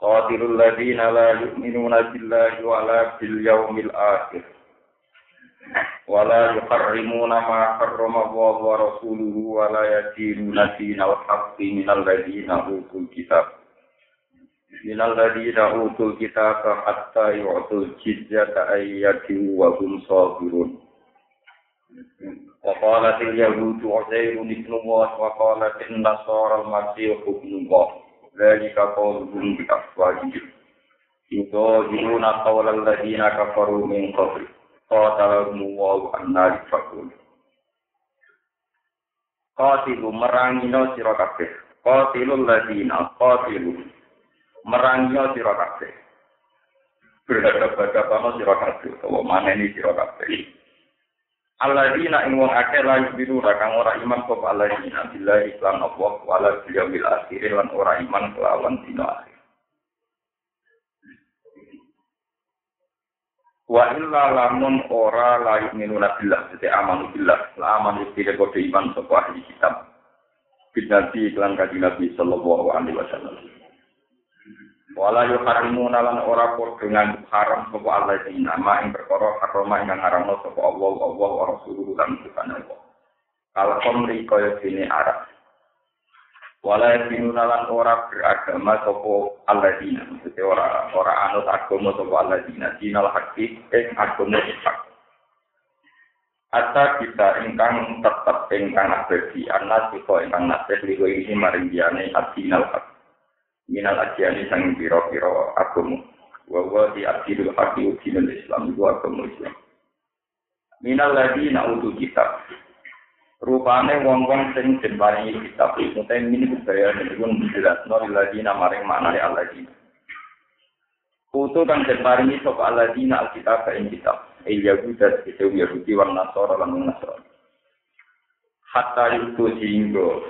قاتلوا الذين لا يؤمنون بالله ولا باليوم الآخر ولا يحرمون ما حرم الله ورسوله ولا يدينون دين الحق من الذين أوتوا الكتاب. من الذين أوتوا الكتاب حتى يعطوا الجزية أن يد وهم صاغرون. وقالت اليهود عزير ابن الله وقالت النصارى المسيح ابن الله. Dalika qawluhum bi afwahihim. Yudhajiruna qawla alladziina kafaru min qabl. Qatalahum wa anna yafakun. Qatilu merangino sira kabeh. Qatilul ladzina qatilu. Merangino sira kabeh. Berhadap-hadapan sira kabeh. Apa maneni sira. Alladzina ing wong akeh la yubiru kang ora iman sapa alladzina billahi lan Allah wala bil akhir lan ora iman kelawan dina akhir. Wa illa lamun ora la yu'minu billah dadi amanu billah la amanu billah kode iman sapa ahli kitab. Bidati iklan kanjeng Nabi sallallahu alaihi wasallam. Wala yuharimu nalan ora dengan haram sapa Allah ing nama ing perkara harama ing haramno sapa Allah Allah wa rasuluhu lan Tuhan Allah. Kalau komri kaya dene Arab. Wala yuharimu nalan ora beragama sapa Allah dina. Maksudnya ora ora anut agama sapa Allah dina. Dinal hakik ing agama hak. Ata kita ingkang tetep ingkang abadi anas sika ingkang nasih ini maring diane adinal hak. Minal ajiani sang piro-piro agama wa wa di akidul haqi udinul islam itu agama islam. Minal lagi nautu kitab. Rupane wong-wong sing den paringi kitab itu ten ini budaya niku menjelasno lagi namaring maknane alladzina Kutu kang paringi sapa alladzina alkitab ing kitab. Il yahuda itu yahudi wan nasara lan nasara. Hatta itu sehingga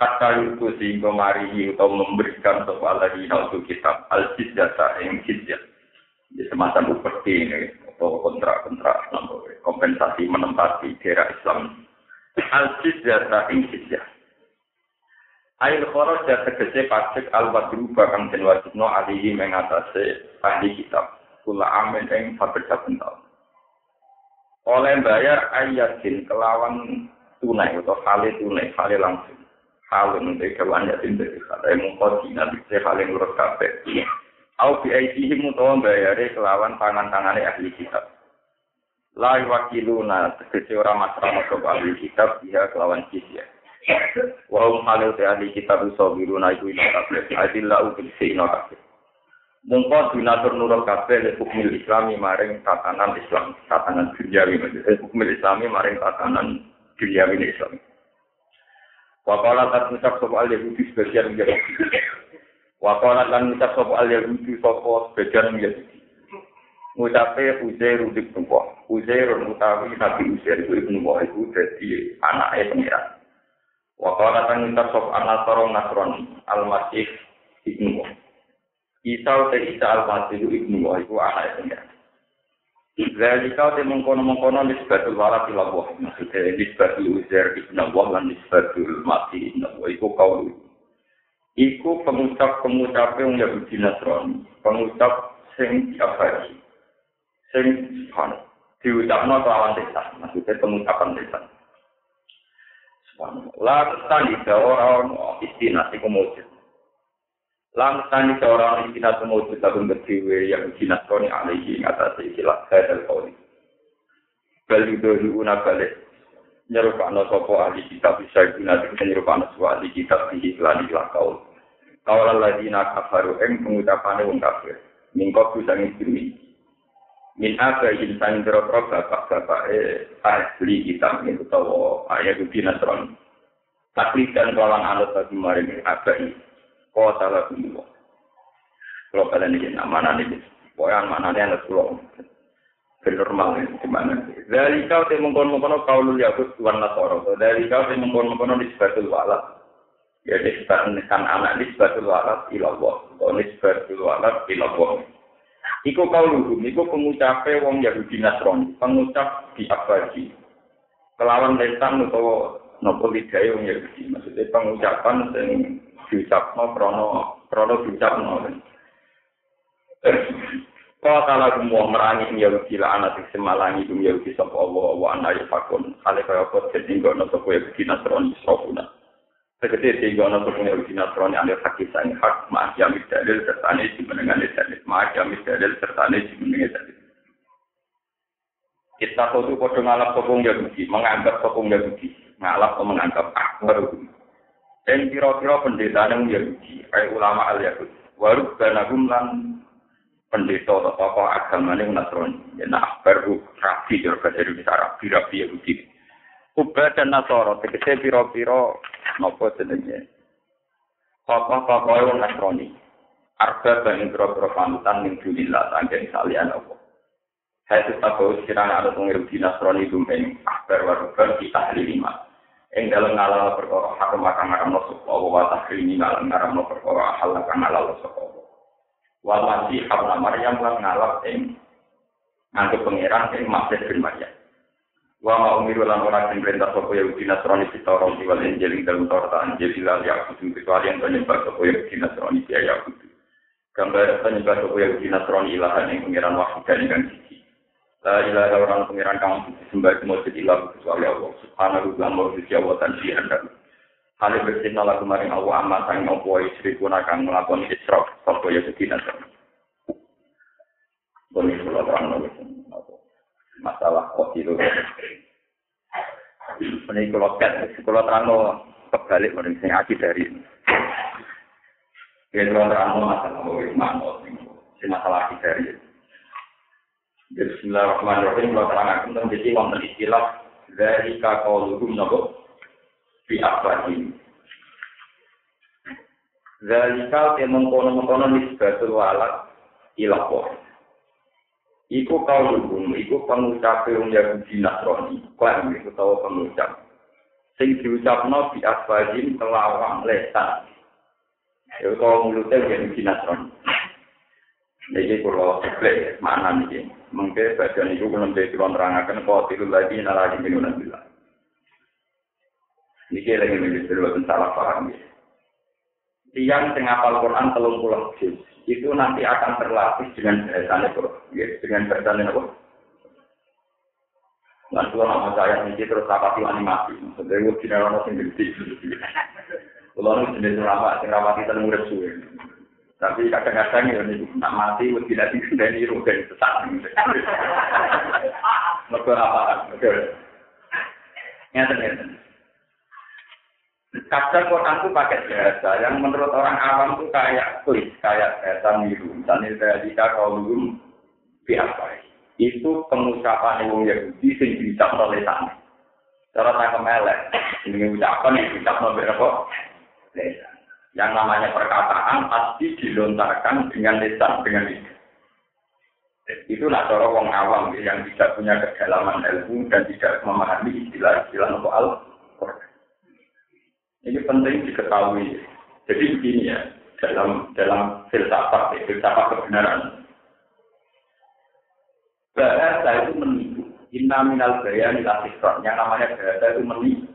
Kata itu sehingga mari atau memberikan soal lagi untuk kitab al data yang jizyah. Di semacam upeti ini atau kontrak-kontrak kompensasi menempati daerah Islam. Al data yang jizyah. Ail khoros ya tegese pajak al wadru bakang den wajibno alihi mengatasi ahli kitab. Kula amin ing saben saben Oleh bayar ayatin kelawan tunai atau kali tunai kali langsung. Halun de kawan ya tin de kata mungko dina bisa paling lurus kafe au bi aidihim utawa bayare kelawan tangan-tangane ahli kitab. La wakiluna tegese ora masrama ke ahli kitab dia kelawan jizya wa hum halu te ahli kitab sabiruna iku ina kafe adilla u bi ina kafe mungko dinatur nurul kafe le hukum islami maring tatanan islam tatanan duniawi. Maksudnya hukum islami maring tatanan duniawi islam Wakala tak ngucap sopo al Yahudi sebagian menjadi Wakala lan ngucap sopo al Yahudi sopo sebagian menjadi Ngucapnya Uzair udik nubuah. Uzair utawi Nabi Uzair itu ibnu Nubuah itu jadi anaknya pengiran. Wakala tak ngucap sopo anak sorong Nasrani Al-Masih ibnu Nubuah. Isa te Isa Al-Masih ibnu Nubuah itu anaknya. Zalika te mengkono-mengkono nisbatul warat ila Allah. Maksudnya nisbatul uzair ibn Allah lan nisbatul mati ibn Allah. Iku kaulu. Iku pengucap-pengucap yang Yahudi Nasrani. Pengucap sing diabadi. Sing subhan. Diucapno kelawan desa. Maksudnya pengucapan desa. Subhanallah. Lalu tadi orang istinah iku mujud. Langsani seorang istinat semut tabun berdiwe yang istinat koni alaihi ngatasi istilah hadal kauli. Balidohi una balik. Nyerupakno sopo ahli kitab bisa guna dengan nyerupakno sopo ahli kitab di iklan ilah kaul. Kaulah ladina kafaru eng pengucapannya wong kafir. Mingkok bisa ngibiri. Min apa insan berapa bapak-bapak eh ahli kitab itu tahu ayat itu dinasron. Taklid dan kawan anut bagi maring apa ini. Kota lagu dua. Kalau kalian ini nama nanti, pokoknya mana nih anak pulau. Normal ya, gimana? Dari kau teh mengkon mengkono kau lu yakut tuan nasoro. Dari kau teh mengkon mengkono di sebatul walat. Ya disebutkan anak di sebatul walat ilallah. Atau di sebatul walat ilallah. Iku kau luhum, iku pengucapnya wong Yahudi Nasrani, pengucap di abadi. Kelawan lesan atau nopo lidai wong Yahudi, maksudnya pengucapan yang diucapno krono krono diucapno. Kala semua merangi Yahudi lah anak semalangi kum Yahudi sapa Allah wa anak fakun. Kale kaya apa jadi nggak nopo Yahudi Nasrani sopuna. Tegese ana ane hakik sang hak ma jamis dalil serta ne dimenengane dalil ma jamis dalil serta ne dimenengane dalil. Kita tahu padha ngalap sopong Yahudi, menganggap sopong Yahudi, ngalap atau menganggap akbar Dan kira-kira pendeta yang Yahudi, kayak ulama al-Yahudi, waruk banagum lan pendeta atau tokoh agama yang Nasrani. Nah, baru rabi, dari bisa rabi, rabi Yahudi. Kubah dan Nasoro, tegese piro-piro nopo jenenge. Papa-papa wong Nasrani. Arba bani piro-piro panutan ning dunillah sanggen salian apa. Hai tahu sirang ada pengiru di Nasrani dumeng akbar warubar kita lima. Ing dalam ngalal perkara harum akan ngaram no sapa wa tahrimi ngalam ngaram no perkara hal akan ngalal sapa. Wa masih habla Maryam lan ngalap ing nganggo pangeran ing Masih bin Maryam. Wa ma umiru lan ora sing perintah sapa ya Nasrani di Taurat di wal Injil ing dalem Taurat Injil ila ya kudu kecuali yang penyembah sapa Yahudi Nasrani ya Yahudi. Gambar penyembah sapa Yahudi Nasrani ilahan ing pengiran wahid dan ingkang. La ilaha orang pengiran kang disembah semujud ilah kecuali Allah. Subhanahu wa ta'ala Allah dan sihan dan Hal bersih nala kemarin Allah amat sang ngopo istri pun akan melakukan israf sapa Yahudi Nasrani. Boleh kalau terang masalah kok itu. Ini kalau kat, kalau terang kebalik mending sing aki dari. Ya kalau terang masalah mana, si masalah aki dari. Bismillahirrahmanirrahim. Kalau terang aku tentang jadi wonten istilah dari kakoluhum nopo di apa ini. Zalika temong kono-kono nisbatul walat ilah Iku kau luhum, iku pengucap yang Yahudi Nasrani. Klaim iku tahu pengucap. Sing diucapno di asbajin kelawang lesan. Iku kau mulutnya Yahudi Nasrani. Jadi kalau sebelah mana nih? Mungkin bagian itu belum jadi terangkan kau tidur lagi nalagi minuman bilang. Ini lagi menjadi sebuah salah paham ya. Tiang tengah Al-Quran telung pulau juz itu nanti akan terlatih dengan bahasanya bro. Ya, dengan bahasanya apa? Nah, kalau nama saya ini terus rapati animasi. Maksudnya, gue tidak yang gede. Kalau ini jenis lama, yang rapati tenung resu. Tapi kadang-kadang ya, ini nak mati, gue tidak dikendali, gue sesat. Mereka apa? Oke. Nyata-nyata. Kadang Quran itu pakai bahasa yang menurut orang awam itu kayak tulis, kayak bahasa miru. Misalnya dari kaulum biasa. Itu pengucapan yang Yahudi yang diucap oleh sana. Cara tangkap melek, ini ucapan yang diucap oleh apa? Lesan. Yang namanya perkataan pasti dilontarkan dengan lesan, dengan lisan. Itulah cara orang awam yang tidak punya kedalaman ilmu dan tidak memahami istilah-istilah Al-Quran. Ini penting diketahui. Jadi begini ya, dalam dalam filsafat, ya, filsafat kebenaran. Bahasa itu menipu. Inna minal bayan Yang namanya bahasa itu menipu.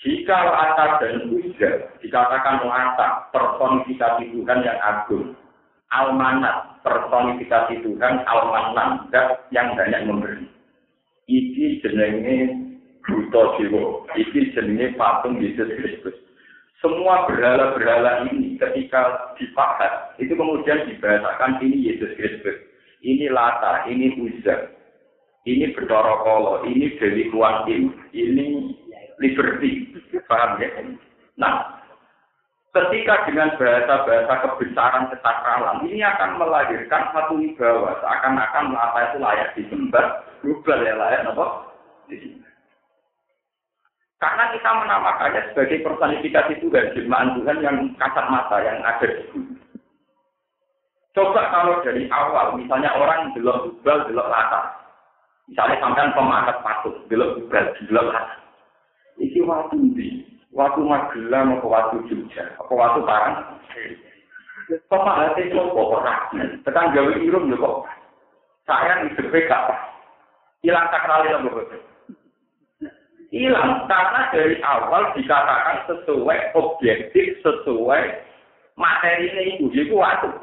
Jika atas dan ujar dikatakan lata personifikasi Tuhan yang agung, almanat personifikasi Tuhan almanan yang banyak memberi. Ini jenenge buta jiwa. Iki jenenge patung Yesus Kristus. Semua berhala-berhala ini ketika dipakai itu kemudian dibahasakan ini Yesus Kristus. Ini Lata, ini Uzza, ini Bedoro Kolo, ini Dewi Kuantim, ini Liberty. Paham ya? Nah, ketika dengan bahasa-bahasa kebesaran kesakralan ini akan melahirkan satu wibawa seakan-akan Lata itu layak disembah global ya layak apa? Karena kita menamakannya sebagai personifikasi Tuhan, jelmaan Tuhan yang kasat mata, yang ada di. Coba kalau dari awal, misalnya orang belok tubal, belok latar. Misalnya sampai pemakat patut, belok tubal, belok latar. Iki waktu di, waktu Magelang, atau waktu Jogja, atau waktu Parang. Itu kok orang. Tekan gawe irung kok. Saya hidupnya gak apa. Hilang sakralnya betul hilang karena dari awal dikatakan sesuai objektif sesuai materi ini itu waktu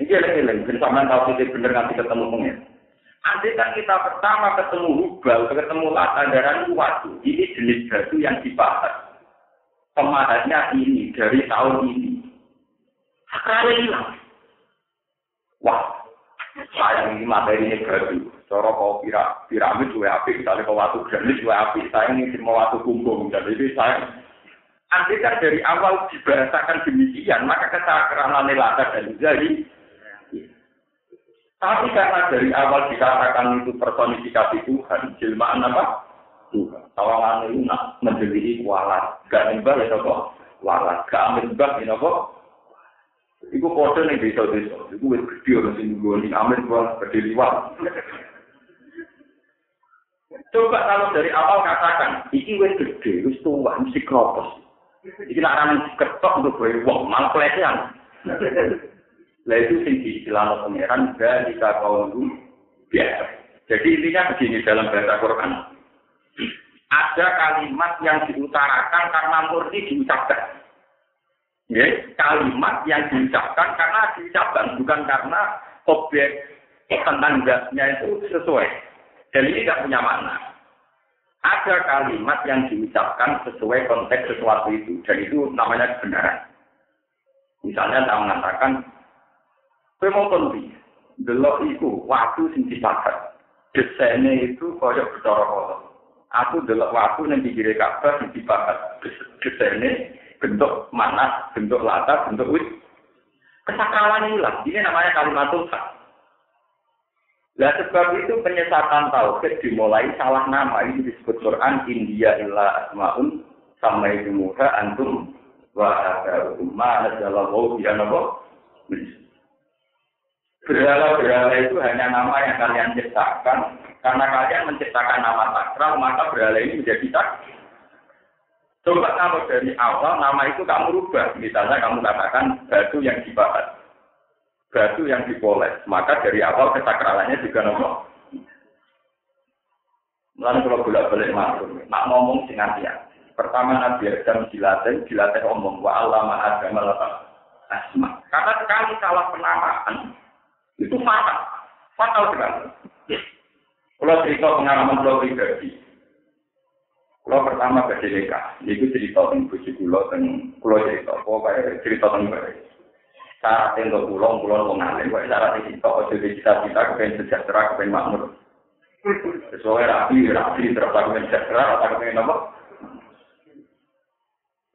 ini lagi sama tahu bener nanti ketemu pengen Andai kan kita pertama ketemu hubal, ketemu latar darah waktu, ini jenis batu yang dibahas. Pemahatnya ini dari tahun ini. Sekarang hilang. Wah, sayang ini materi ini batu. Cara kau pira, piramid juga api, misalnya kau waktu granit juga api. Saya ini mau waktu kumbung, dan ini saya. Andai kan dari awal dibahasakan demikian, maka kesakaranan lata dan jadi. Tapi karena dari awal dikatakan itu personifikasi Tuhan, jelmaan apa? Tuhan. Tawangan itu nak menjadi kualat. Gak nembah ya kok. Walat. Gak ambil mbah ya kok. Iku kode nih desa-desa. Iku wis gede orang sing nggoni amin gua gede liwat. Coba kalau dari awal katakan, iki wis gede, wis tua, mesti kropos. Iki larang ketok untuk gue wong, malah pelecehan. Lah itu sing diistilah pangeran dari kaum biasa. Jadi intinya begini dalam bahasa Quran. Ada kalimat yang diutarakan karena murni diucapkan. Ya, kalimat yang diucapkan karena diucapkan, bukan karena objek tentang itu sesuai. Dan ini tidak punya makna. Ada kalimat yang diucapkan sesuai konteks sesuatu itu, dan itu namanya kebenaran. Misalnya saya mengatakan, saya mau konti, delok itu waktu sing dipakai. Desainnya itu kaya bercara kotor. Aku delok waktu yang dikira kabar sing dipakai. Desainnya bentuk mana, bentuk latar, bentuk wit. Kesakalan hilang. Ini namanya kalimat Tuhan. Nah sebab itu penyesatan tauhid dimulai salah nama ini disebut Quran India illa asmaun sama muha antum wa ma nazalallahu ya nabo. Berhala-berhala itu hanya nama yang kalian ciptakan karena kalian menciptakan nama sakral maka berhala ini menjadi tak. Coba kalau dari awal nama itu kamu rubah, misalnya kamu katakan batu yang dibahas batu yang dipoles. Maka dari awal kesakralannya juga nopo. Lalu kalau bolak balik masuk, nak ngomong sing ya. Pertama Nabi Adam dilatih, dilatih omong wa Allah maha asma. Karena sekali salah penamaan itu fatal, fatal sekali. Kalau cerita pengalaman kalau pribadi, kalau pertama ke DDK, itu cerita tentang bujuk kulo, kulo cerita, pokoknya cerita tentang syarat untuk pulang pulang wong alim. Kok syarat kok aja cita-cita kepen sejahtera kepen makmur. Sesuai rapi rapi terus kepen sejahtera atau kepen apa?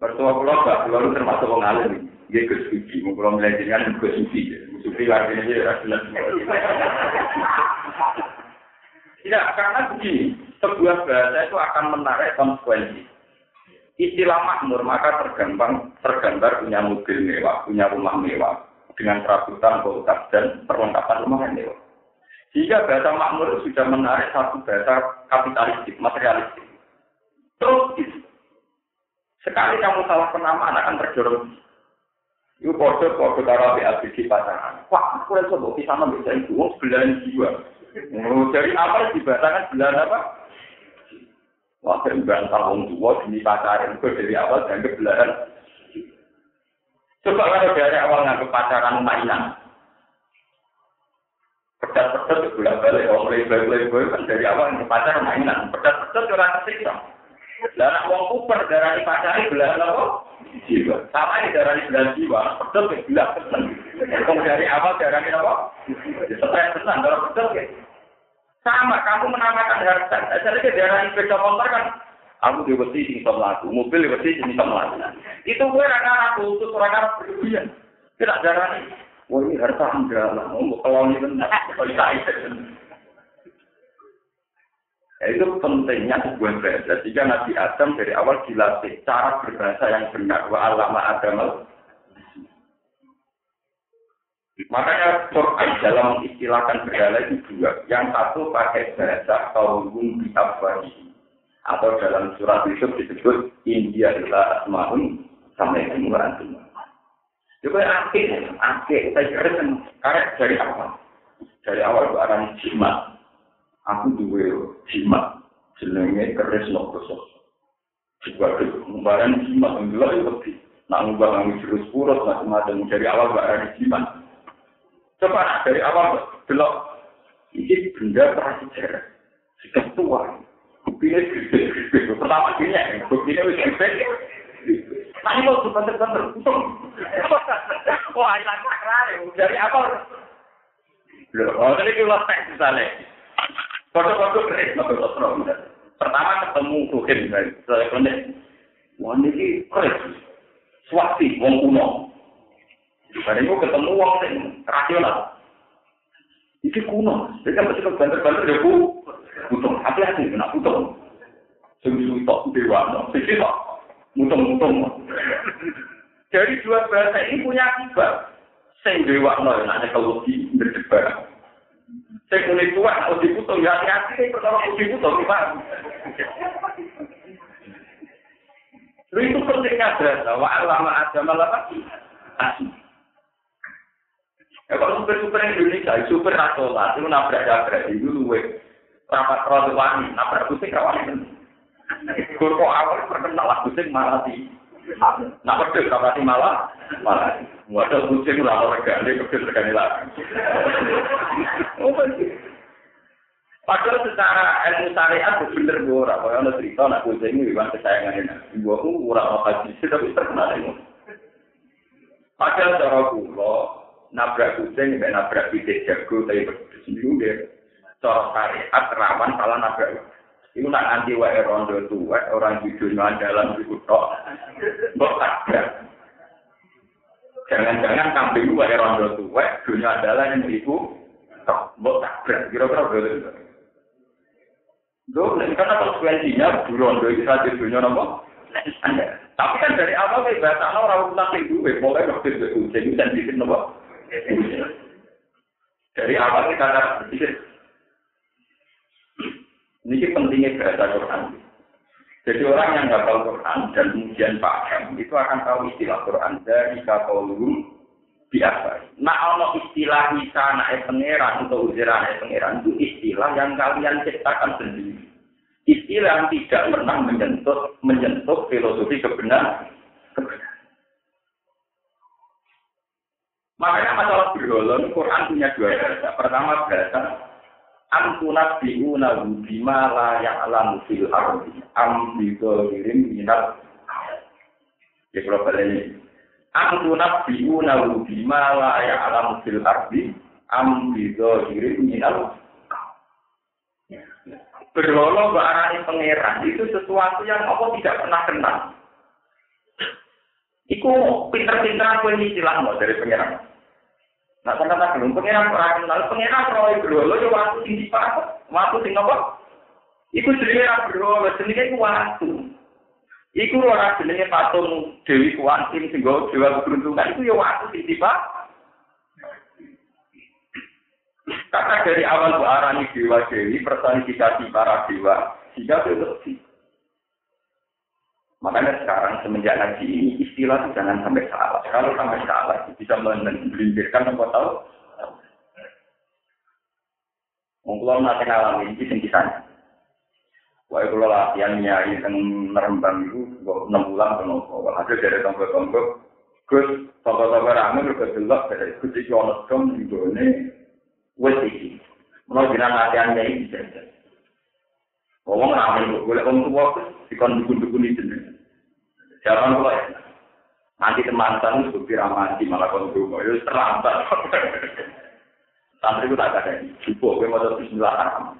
Mertua pulau gak pulau termasuk wong alim. Dia ke suci mau pulau melajarkan ke suci artinya dia jelas tidak karena begini sebuah bahasa itu akan menarik konsekuensi istilah makmur maka tergambar tergambar punya mobil mewah, punya rumah mewah dengan perabotan, kulkas dan perlengkapan rumah yang mewah. Jika bahasa makmur sudah menarik satu bahasa kapitalistik, materialistik. Terus. Sekali kamu salah penamaan akan terjorong. Itu kode kode karo BABG pasangan. Wah, aku rasa bawa kisah bisa itu, sebelahan jiwa. Dari apa dibahasakan sebelahan apa? Waktu membantah orang tua demi pacaran itu dari awal dan belahan. Coba kalau dari awal nggak pacaran mainan. Pedas-pedas bolak balik, orang playboy-playboy kan dari awal nggak pacaran mainan. Pedas-pedas orang kesiksa. Anak wong kuper darah pacari belahan apa? Jiwa. Sama ini darah belahan jiwa. Pedas ke belah pedas. dari awal darah apa? Stres tenan, darah pedas ke. Sama, kamu menamakan harta. Jadi ke daerah sepeda motor kan, aku di besi sini sama aku, mobil di besi sini sama aku. Itu gue raka aku, itu orang berlebihan. Tidak darah ini. Wah ini harta enggak lah, mau kalau ini benar, kalau itu. Ya, itu pentingnya sebuah bahasa. Jika Nabi Adam dari awal dilatih cara berbahasa yang benar. Wa alama Adam Makanya Quran dalam istilahkan berhala itu dua. Yang satu pakai bahasa kaum di Atau dalam surat Yusuf disebut India adalah asma'un sampai wa antum. Juga akhir, akhir, saya kira karena dari apa? Dari awal orang jimat, aku duwe jimat jenenge keris nokoso juga kembaran jimat enggak itu lebih nak ngubah ngambil jurus purus macam-macam dari awal gak ada jimat. Coba dari awal belok ini benda prasejarah. Sudah tua. Buktinya pertama gini ya buktinya wis gede. Nah, ini mau bener-bener untung. Wah, hilang sakral dari awal. Loh, oh, ini kita tek misalnya. Foto-foto foto-foto Pertama ketemu Ruhin, saya konek. Wah, ini keren. Swasti, wong kuno. Dan itu ketemu wong yang rasional. Ini kuno. Jadi kan pasti banter-banter ya. Butuh, hati-hati, kena butuh. Sungguh tok dewa, no. Sisi tok. Mutung-mutung. Dari dua bahasa ini punya akibat. Sing dewa, no. Nanti kalau di berdebat. Saya kulit tua, kalau diputung, ya hati-hati, ini pertama kalau diputung, gimana? Lu itu pentingnya bahasa, wa alama agama lagi. Ya kalau super-super Indonesia, super nasional, itu nabrak-nabrak, itu luwe. Rapat terlalu wani, nabrak kucing rawan. Kurko awal terkenal lah kucing malah di. Nak pedes, kapasi malah, malah. Wadah kucing lah, regane, pedes regane lagi. Padahal secara ilmu syariat itu bener gue orang. Kalau ada cerita anak kucing ini memang kesayangan ini. Gue pun orang orang haji tapi terkenal ini. Padahal cara gue nabrak kucing, nggak nabrak bibit jago, tapi berdua sendiri Cara syariat rawan salah nabrak. Itu nak anti wae rondo tua, orang hidupnya dalam itu tok. Mbok. Jangan-jangan kambing wae rondo tua, dunia adalah yang ibu tok. Mbok tabrak. Kira-kira begitu. Loh, karena konsekuensinya burondo itu saja dunia nopo. Tapi kan dari awal kayak bahasa orang ulang itu, mulai waktu itu jadi dan bikin nopo. Dari awal kita berpikir, ini pentingnya bahasa Quran. Jadi orang yang nggak tahu Quran dan kemudian paham itu akan tahu istilah Quran dari kapaulum biasa. Nah, kalau istilah bisa naik pangeran atau ujiran naik pangeran itu istilah yang kalian ciptakan sendiri. Istilah yang tidak pernah menyentuh menyentuh filosofi kebenaran. Makanya masalah berholon, Quran punya dua bahasa. Pertama bahasa Antunat biuna bima la ya'lamu fil ardi. Am bidolirim minat. Ya kalau balik Antunat biuna bima la ya'lamu fil ardi. Am bidolirim minat. Berlolo berarti pangeran itu sesuatu yang Allah tidak pernah kenal. Iku pinter-pinter aku ini istilah dari pangeran. Nah, kata belum pengiran orang kenal, pengiran roy berolo, ya waktu tinggi pak, waktu tinggi apa? Iku jenenge ra berolo, jenenge iku waktu. Iku ora jenenge patung Dewi Kuantim sing go dewa keberuntungan iku ya waktu tinggi pak. Karena dari awal Bu Arani Dewa Dewi personifikasi para dewa, sehingga itu. Makanya sekarang semenjak ngaji ini istilah itu jangan sampai salah. Kalau sampai salah bisa melindirkan apa tahu. Mungkin nanti ngalamin ini kisahnya. Wah, kalau latihan nyari yang merembang itu enam bulan atau nopo. Hasil dari tonggo-tonggo, Gus, tonggo-tonggo rame juga jelas dari iki ono dom di gone wes iki. Menurut jenang latihannya ini bisa. Ngomong rame, boleh ngomong tua, dikon dukun-dukun itu. Jangan kok nanti teman teman itu ramadi malah kon dungo itu terlambat. Santri itu tak ada gue mau Bismillah.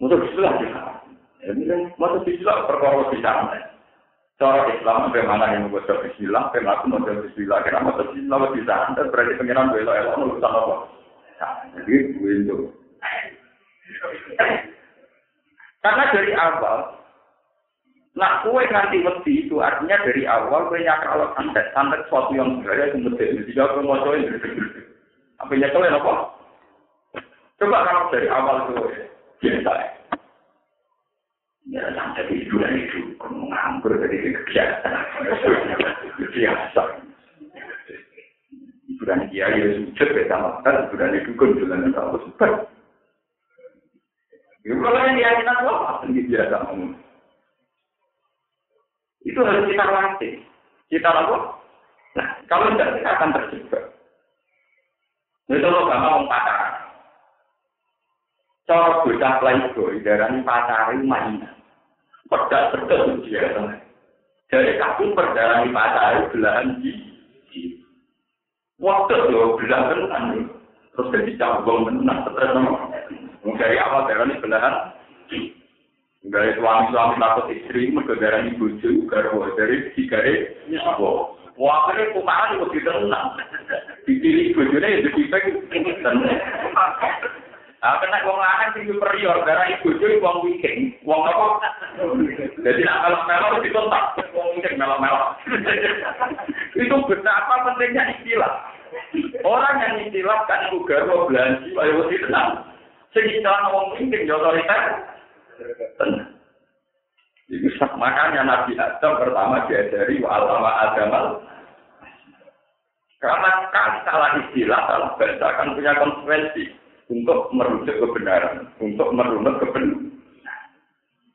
Mau Bismillah Ini kan mau Bismillah perkara bisa. Cara Islam bagaimana yang mau Bismillah, bagaimana aku mau Bismillah, karena mau Bismillah bisa. Berarti pengiran belo elok nulis apa? Jadi gue itu. Karena dari awal, nak kue nganti wedi itu artinya dari awal kue nyakar kalau santet, santet sesuatu yang sebenarnya itu mesti jika kue mau coba apa nyekel apa? Coba kalau dari awal itu biasa. Ya, santet itu dan itu nganggur dari kegiatan. Biasa. Hiburan kiai ya sujud ya sama kan, hiburan itu sama super. Ya, kalau yang diakinan apa? Ini biasa ngomong. Itu harus kita latih. Kita lakukan. Nah, kalau tidak kita akan terjebak. Itu lo gak mau pacaran. Cara bocah playboy, darah pacaran mainan. Pedak sedang dia. Jadi kamu perjalanan pacaran belahan di Waktu lo belahan kan terus jadi cabang menang stres Dari awal darah ini belahan dari suami-suami takut istri, mereka darah ini bucu, garwa dari digare, Wah, akhirnya kumaran itu ditenang. Dipilih bujurnya ya dipipek, tenang. Nah, kena wong lanang sing superior, darah ibu itu wong weekend, wong apa? Jadi nak melok-melok ditontak, wong weekend melok-melok. itu betapa pentingnya istilah. Orang yang istilah kan ibu garwa belanji, ayo tenang. Sing istilah wong weekend, ya otoriter. Itu makanya Nabi Adam pertama diajari wa alama adamal. Karena kan salah istilah, salah bahasa kan punya konsekuensi untuk merujuk kebenaran, untuk merunut kebenaran.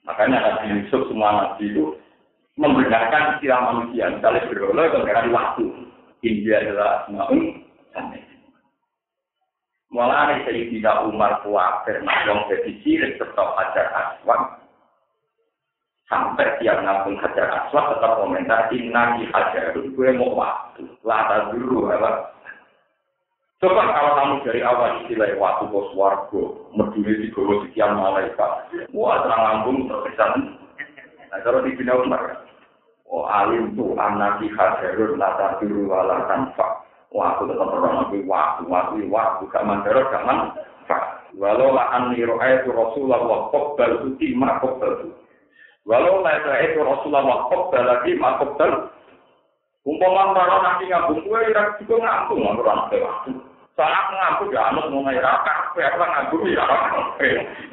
Makanya Nabi Yusuf semua Nabi itu membenarkan istilah manusia. Misalnya berolah dengan waktu. India adalah asma'un Mulai Sayyidina Umar kuafir, nah yang jadi cilik tetap ajar aswad, sampai tiap ngapung hajar aswad tetap komentar inna di hajar gue mau waktu. Lata dulu apa? Coba kalau kamu dari awal istilah waktu bos wargo meduli di gowo sekian malaikat wah terang lambung terkesan. Nah kalau di bina umar. Oh alim tu anak di hajar lata dulu wala tanpa wah aku tetap orang nabi waktu waktu waktu gak mandara gak manfaat walau la anni ro'aytu rasulullah wa qabbal uti ma qabbal Walau laisa itu Rasulullah kok lagi makok ter. Umpama para nabi ngambung kue ora juga ngambung ora ana waktu. Saat ngambung ya anut mau ngira kabeh ora ngambung ya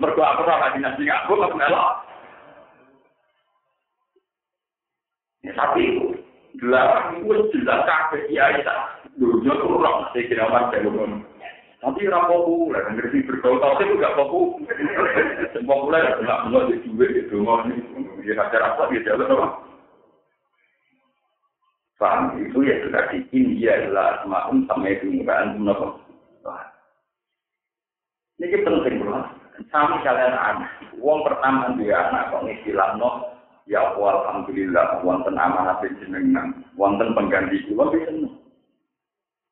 aku ora lagi nabi ngambung aku melok. Ya tapi delapan itu jelas kabeh ya isa. Tuh orang sih kira macam Tapi ora populer, ngerti bergaul itu gak populer. Yang nggak mau di duit itu mau di acara apa dia jalan apa? Paham? Itu ya India adalah sama itu? Ini penting kalian. Uang pertama dia anak kok no? Ya amanah jenengan pengganti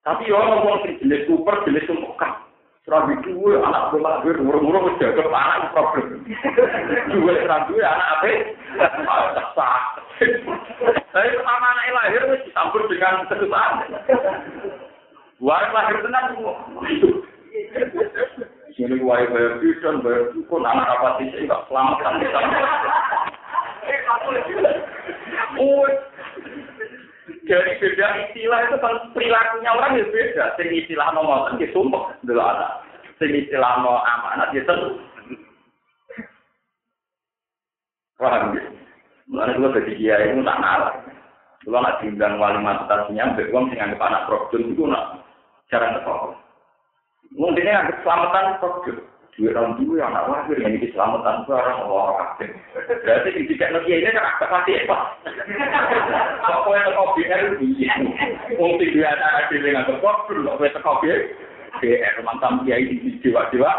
Tapi ya orang orang sing jenis super, jenis tumpukan. Serabi dua anak bola bir, murah-murah wis jaga anak problem. Dua serabi anak apa? Sah. Saya pertama anak lahir wis dicampur dengan kesusahan. Buat lahir tenang semua. Ini wae bayar bidon, bayar dukun, anak apa sih enggak selamatkan kita. Oh, dari beda istilah itu kan perilakunya orang ya beda. Sing istilah no ngoten ya sumpah dulu ada. Sing istilah no amanat ya tentu. Paham ya? Mulai dulu dari dia itu tak ngalah. Kalau nak diundang wali mata tasinya, beruang sing anggap anak problem itu nak jarang terpokok. Mungkin anggap selamatan problem. Dua orang dulu yang anak lahir yang ini selamatan barang Allah berarti di tiga negeri ini kan agak pasti apa kok kau yang teko BR mungkin dia ada di dengan teko belum kau teko BR BR mantan kiai di jiwa jiwa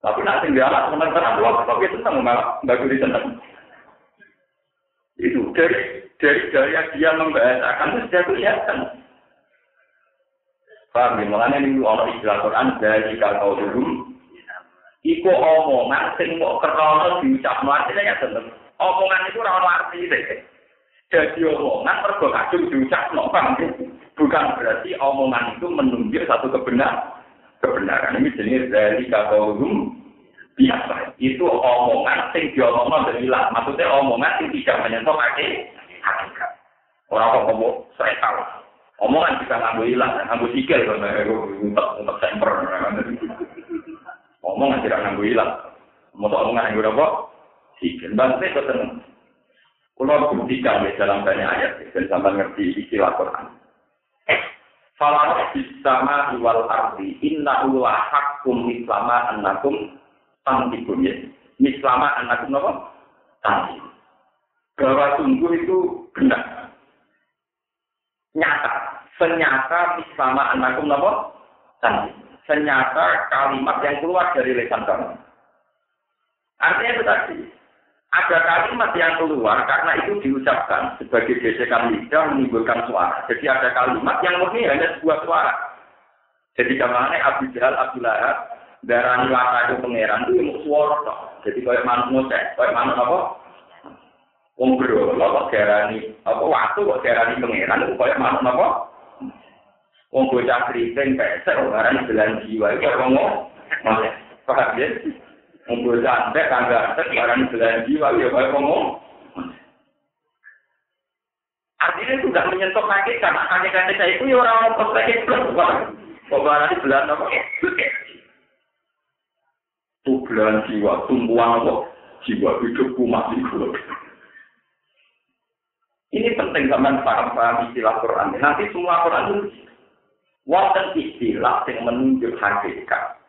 tapi nanti dia anak teman teman dua teko BR tentang malah bagus di tentang itu dari dari gaya dia membahasakan itu sudah kelihatan Paham ya? Makanya ini orang istilah Quran dari kau dulu. Iku omongan sing mau kerono diucapno artinya ya tentu. Omongan itu ora arti deh. Jadi omongan mergo kadung diucapno paham Bukan berarti omongan itu menunjuk satu kebenaran. Kebenaran ini jenis dari dulu biasa. Itu omongan sing diomongno ilang. Maksudnya omongan sing tidak menyentuh hakikat. Orang kok ngomong saya tahu. Omongan bisa ngambil hilang, ngambil sikil, untuk untuk semper. Omongan tidak ngambil hilang. Mau omongan yang udah kok sikil. Bangsa itu tenang. Kalau buktikan dalam banyak ayat, dan sampai ngerti istilah Quran. Falah bisama wal ardi inna ulah hakum islama annakum tantibun ya. Islama annakum apa? Tantibun. Bahwa sungguh itu benar. Nyata. Senyata islama annakum apa? Tantibun. Senyata kalimat yang keluar dari lesan kamu. Artinya itu tadi ada kalimat yang keluar karena itu diucapkan sebagai gesekan lidah menimbulkan suara. Jadi ada kalimat yang murni hanya sebuah suara. Jadi ke mana Abu Jahal, Abu Lahab, darah lata itu pangeran itu mau suara. Jadi kayak manut ngoceh, kayak manut apa? Wong bro, darani apa waktu kok darani pangeran itu kayak manut apa? Wong bocah keriting pesek, orang belan jiwa itu apa ngomong? Paham ya? Ngumpul santet, tangga santet, barang belahan jiwa, ya kayak ngomong. Artinya tidak menyentuh kaki, karena kaki-kaki saya itu orang sakit plus. Barang belahan apa? Itu belahan jiwa, tumpuan apa? Jiwa hidupku mati. Ini penting zaman paham-paham istilah Quran. Nanti semua Quran itu wonten istilah yang menunjuk hakikat.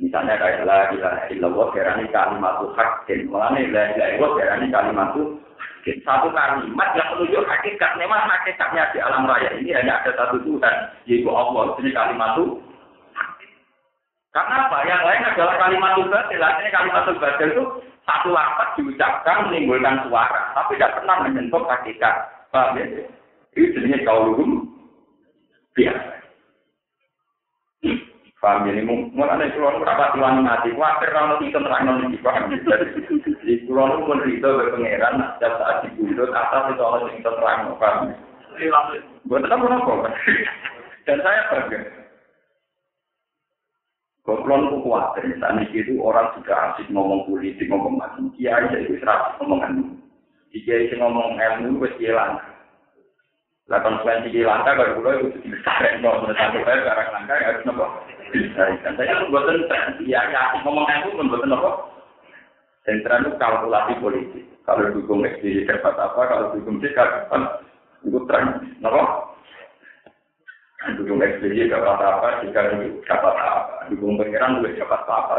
Misalnya kayak la ilaha illallah darani kalimat hakin. Mulane la ilaha illallah darani kalimat hakin. Satu kalimat yang menunjuk hakikat. Memang hakikatnya di alam raya ini hanya ada satu Tuhan, yaitu Allah. Ini kalimat. Karena apa? Yang lain adalah kalimat batil. Artinya kalimat batil itu satu lapat diucapkan menimbulkan suara, tapi tidak pernah menyentuh hakikat. Paham ya? Ini jenisnya kaulum biasa. Paham ini mulane kula ora pati wani mati, ora ono itu terang iki paham. Jadi kula nu pun rito be pangeran setiap saat dibundut atas itu ono sing terang paham. Buat apa? Dan saya bangga. Kalau aku khawatir, misalnya itu orang sudah asik ngomong politik, ngomong macam kiai, itu serasi ngomongan. Kiai ngomong ilmu, itu hilang. Lah konsekuensi di langka kalau pulau itu dibesarkan kalau menurut saya ya harus nopo. Dan saya pun buatan ya ya ngomong aku pun buatan nopo. Sentra itu kalkulasi politik. Kalau dukung SBY dapat apa, kalau dukung C dapat itu terang nopo. Dukung SBY dapat apa, jika dapat apa. Dukung pengiran juga dapat apa.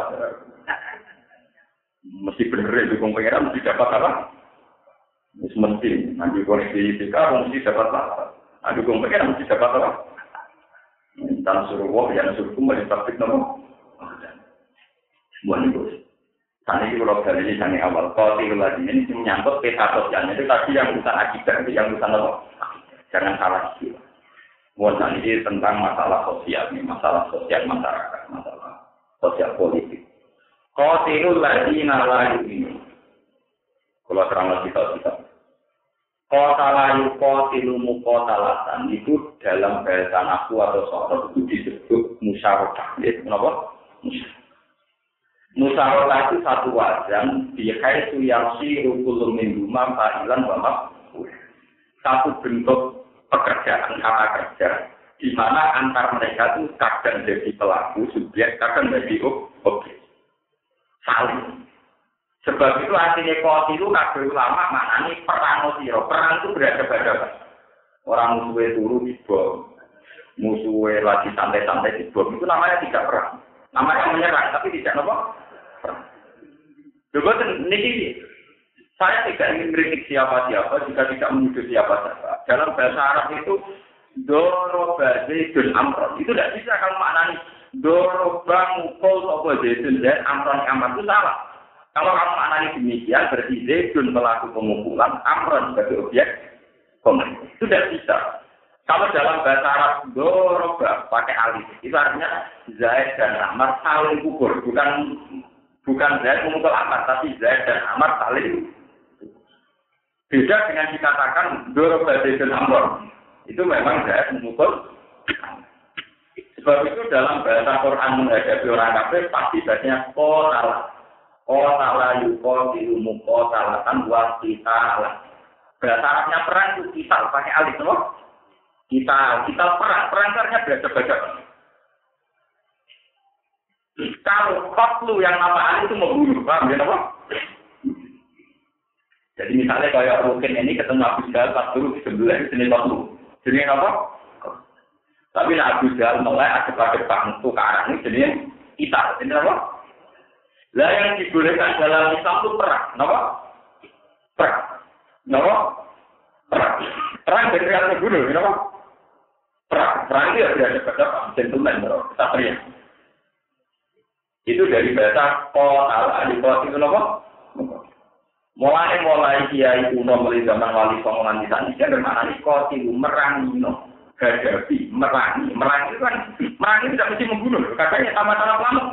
Mesti bener ya dukung pengiran mesti dapat apa. Mesti, nanti koneksi IPK, mesti dapat apa? Nanti gue pengen mesti dapat apa? Tanah suruh wah, ya suruh kembali praktik nopo. Semua itu. Tadi itu kalau dari ini awal, kalau lagi ini menyangkut peta sosialnya itu tadi yang bukan akibat, yang bukan apa? Jangan salah sih. Buat ini tentang masalah sosial, nih, masalah sosial masyarakat, masalah sosial politik. Tiga lagi nalayu ini. Kalau terang lagi kita Kota layu kotilumu kota latan itu dalam bahasa aku atau soal itu disebut musyawarah. Ya, kenapa? Musyawarah itu satu wajan di kaitu yang si rukul minggu fa'ilan bamak satu bentuk pekerjaan kata kerja di mana antar mereka itu kadang jadi pelaku subjek kadang jadi objek. Saling Sebab itu artinya itu kabeh ulama maknanya perang siro. Perang itu berada-ada. Orang musuhnya dulu dibom. Musuhnya lagi santai-santai dibom. Itu namanya tidak perang. Namanya menyerang, tapi tidak apa? Coba ini saya tidak ingin kritik siapa-siapa jika tidak menuduh siapa-siapa. Dalam bahasa Arab itu doroba zaidun amron. Itu tidak bisa kalau maknanya doroba mukul sopo zaidun dan amron amron itu salah. Kalau kamu maknanya demikian, berarti Zaidun melaku pemukulan, Amron sebagai objek komentar. Itu tidak bisa. Kalau dalam bahasa Arab, doroba pakai alif, itu artinya Zaid dan Amar saling kubur. Bukan bukan Zaid memukul Amar, tapi Zaid dan Amar saling Beda dengan dikatakan doroba Zaid dan Amr. Itu memang Zaid memukul Sebab itu dalam bahasa Quran menghadapi orang kafir pasti bahasanya koral. Kotala yuko dilumu kotalatan buat kita lah. Bahasa perang itu kita pakai alif loh. Kita, kita perang, perang karena baca. Kalau kotlu yang nama alif itu membunuh, paham ya apa? Jadi misalnya kayak Rukin ini ketemu Abu Jahal pas dulu di sebelah sini waktu. Jadi apa? Tapi Abu Jahal mulai ada pada bangku ke arah ini jadi kita. Ini apa? Lah yang dibolehkan dalam Islam itu perang, kenapa? Perang, kenapa? Perang, perang dari yang terbunuh, kenapa? Perang, perang itu ya ada pada gentleman, kesatria. Itu dari bahasa kota, di kota itu kenapa? Mulai mulai kiai kuno mulai zaman wali songo nanti tadi dia bermakna koti merangi no hadapi merangi merangi itu kan merangi tidak mesti membunuh katanya sama-sama selamat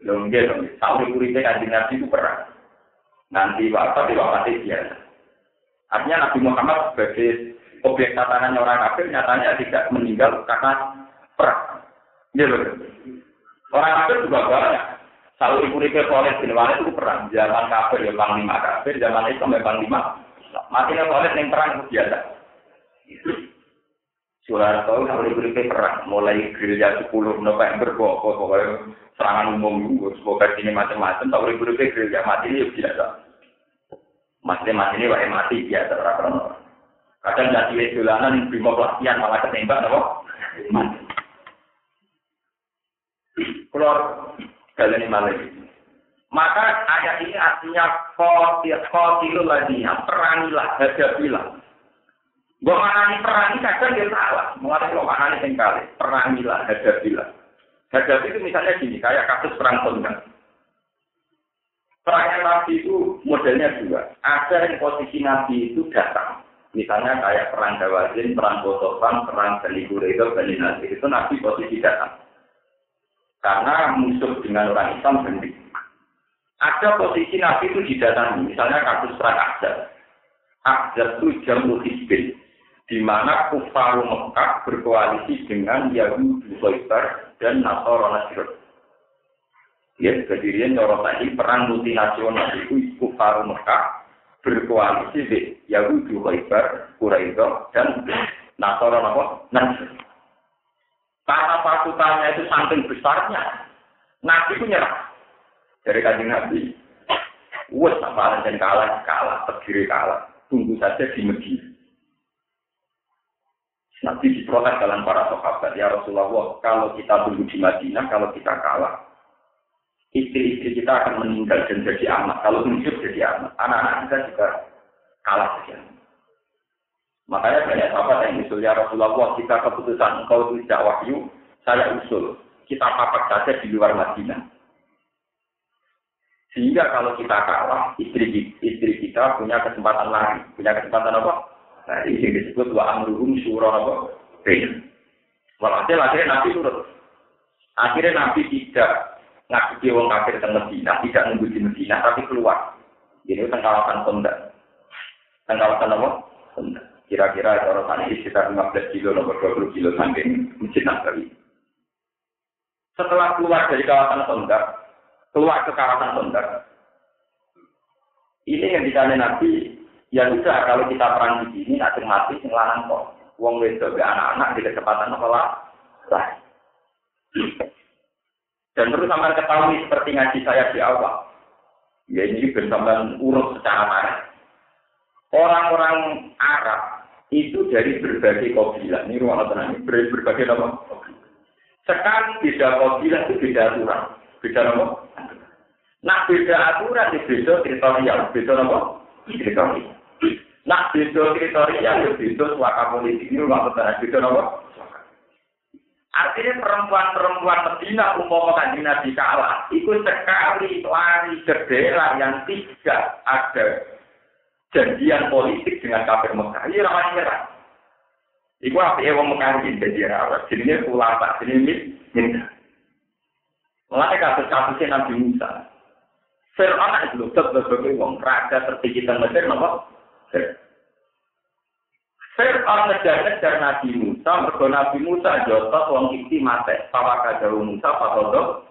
Lho nggih to, tahu uripe kanjeng Nabi itu perang. Nanti bapak di mati biasa. Artinya Nabi Muhammad sebagai objek tatanan orang kafir nyatanya tidak meninggal karena perang. Gitu. Orang kafir juga banyak. Ibu Rike Khalid bin Walid itu perang. Zaman kafir ya panglima kafir, zaman Islam ya panglima. Matinya Khalid yang perang itu biasa. Kalau ibu Rike perang. Mulai gerilya 10 November, pokoknya serangan umum semoga ini macam-macam. Tak buru gereja mati ini biasa. Mati mati ini wae mati biasa orang kadang jadi wes dolanan bimo pelatihan malah ketembak nopo mati. Keluar. Kalian malah maka ayat ini artinya kotir kotirul lagi perangilah hadapilah Gue mana perangi kadang dia salah. Mengenai lo mana nih kali perangilah hadapilah. Gagal itu misalnya gini, kayak kasus perang Tonggak. Perang Nabi itu modelnya dua. Ada yang posisi Nabi itu datang. Misalnya kayak perang Dawazin, perang Botofan, perang Bani itu Bani Nasir. Itu Nabi posisi datang. Karena musuh dengan orang Islam sendiri. Ada posisi Nabi itu didatangi. Misalnya kasus perang Ahzab. Ahzab itu jamu hizbin di mana kufar Mekah berkoalisi dengan Yahudi Khaybar dan Nasara Nasir. Ya, kejadian cara tadi perang multinasional itu kufar Mekah berkoalisi dengan Yahudi Khaybar, Quraisy dan Nasara Nasir. Karena pasukannya itu saking besarnya, Nabi nyerah. Dari kajian Nabi, wes apa dan kalah, kalah, terdiri kalah. Tunggu saja di Medina. Nabi diprotes dalam para sahabat, ya Rasulullah, kalau kita tunggu di Madinah, kalau kita kalah, istri-istri kita akan meninggal dan jadi anak. Kalau hidup jadi anak, anak-anak kita juga kalah saja. Makanya banyak sahabat yang usul, ya Rasulullah, kita keputusan engkau itu tidak wahyu, saya usul. Kita papak saja di luar Madinah. Sehingga kalau kita kalah, istri istri kita punya kesempatan lari. Punya kesempatan apa? Nah, ini disebut wa amruhum syura apa? Bain. Walhasil akhirnya Nabi turut. Akhirnya Nabi tidak ngaji wong kafir teng Medina, tidak nunggu di Medina, tapi keluar. Jadi teng kawasan Kondak. Teng kawasan apa? Kondak. Kira-kira orang sana sekitar 15 kilo, nomor 20 kilo samping Masjid Nabawi. Setelah keluar dari kawasan Kondak, keluar ke kawasan Kondak, ini yang ditanya Nabi, Ya sudah, kalau kita perang di sini, mati, sing lanang kok. Wong wedok anak-anak di kecepatan apa lah? Dan perlu sampai ketahui seperti ngaji saya di awal. Ya ini bersama urut secara marah. Orang-orang Arab itu dari berbagai kabilah. Ini ruang tenang, dari berbagai nama. Sekali beda kabilah itu beda aturan. Beda nama. Nah beda aturan itu beda teritorial. Beda nama. Teritorial. Nah, beda kriteria ya suaka politik ini rumah petani beda nopo. Artinya perempuan-perempuan Medina umpama kanjeng Nabi kalah, itu sekali lari ke daerah yang tidak ada janjian politik dengan kafir Mekah. Ini ramai nyerah. Iku apa ya wong Mekah ini jadi rawat. Jadi ulama, jadi minta. Mulai kasus-kasusnya Nabi Musa. Fir'aun itu loh, sebagai wong raja tertinggi dan Mesir, nopo Fir'aun ngejar-ngejar Nabi Musa, mergo Nabi Musa jotos wong iki mate, pawaka jauh Musa pakodok.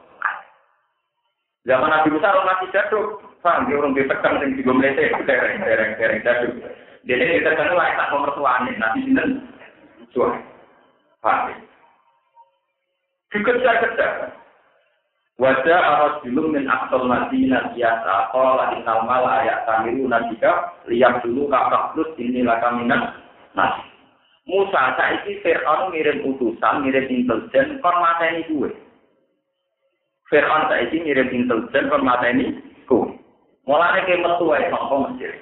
Zaman Nabi Musa orang masih jaduk, paham dia orang ditekan sing digo mlete dereng dereng dereng jaduk. Dia ini ditekan lah tak nomor tuane Nabi sinten? Suami. Paham. Dikejar-kejar. Wajah arus dulu min aksal madinah biasa. Qala innal mala ayat tamiru nabika lihat dulu kakak plus inilah kaminan nasi. Musa saiki Fir'aun ngirim utusan, ngirim intelijen, kon mateni gue. Fir'aun saiki ngirim intelijen, kon mateni gue. Mulane ke metu ae sapa Mesir.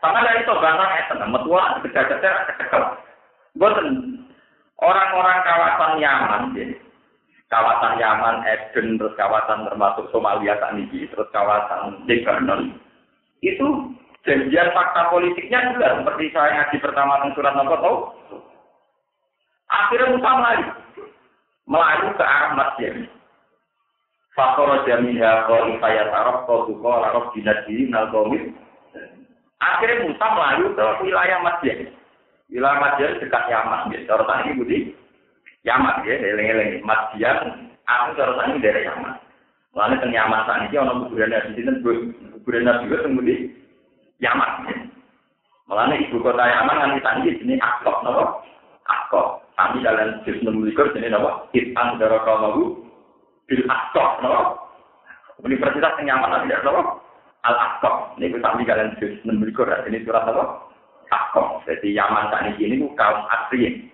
Sama dari itu bangsa itu, metu ae kejar-kejar kecekel. Boten orang-orang kawasan Yaman, jadi kawasan Yaman, Eden, terus kawasan termasuk Somalia saat terus kawasan Lebanon, itu janjian fakta politiknya juga seperti saya ngaji pertama tentang surat nomor tahu. Akhirnya Musa melayu, melayu ke arah masjid. Faktor jaminha kau ifaya tarok kau suko larok dinadi nalgomit. Akhirnya Musa melayu ke wilayah masjid. Wilayah masjid dekat Yaman. Ya, cara tadi Yaman ya, eleng-eleng masjid. Aku cara tadi dari Yaman. Lalu teng Yaman saat ini orang kuburan nabi itu kuburan nabi itu tunggu Yaman. Malah ibu kota Yaman nanti tadi ini Akok, nopo Akok. Kami dalam juz menuliskan ini nopo Itang darah kamu bil Akok, nopo Universitas yang Yaman nanti nopo Al Akok. Ini kita ambil kalian juz menuliskan ini surat nopo Akok. Jadi Yaman saat ini ini kaum asli.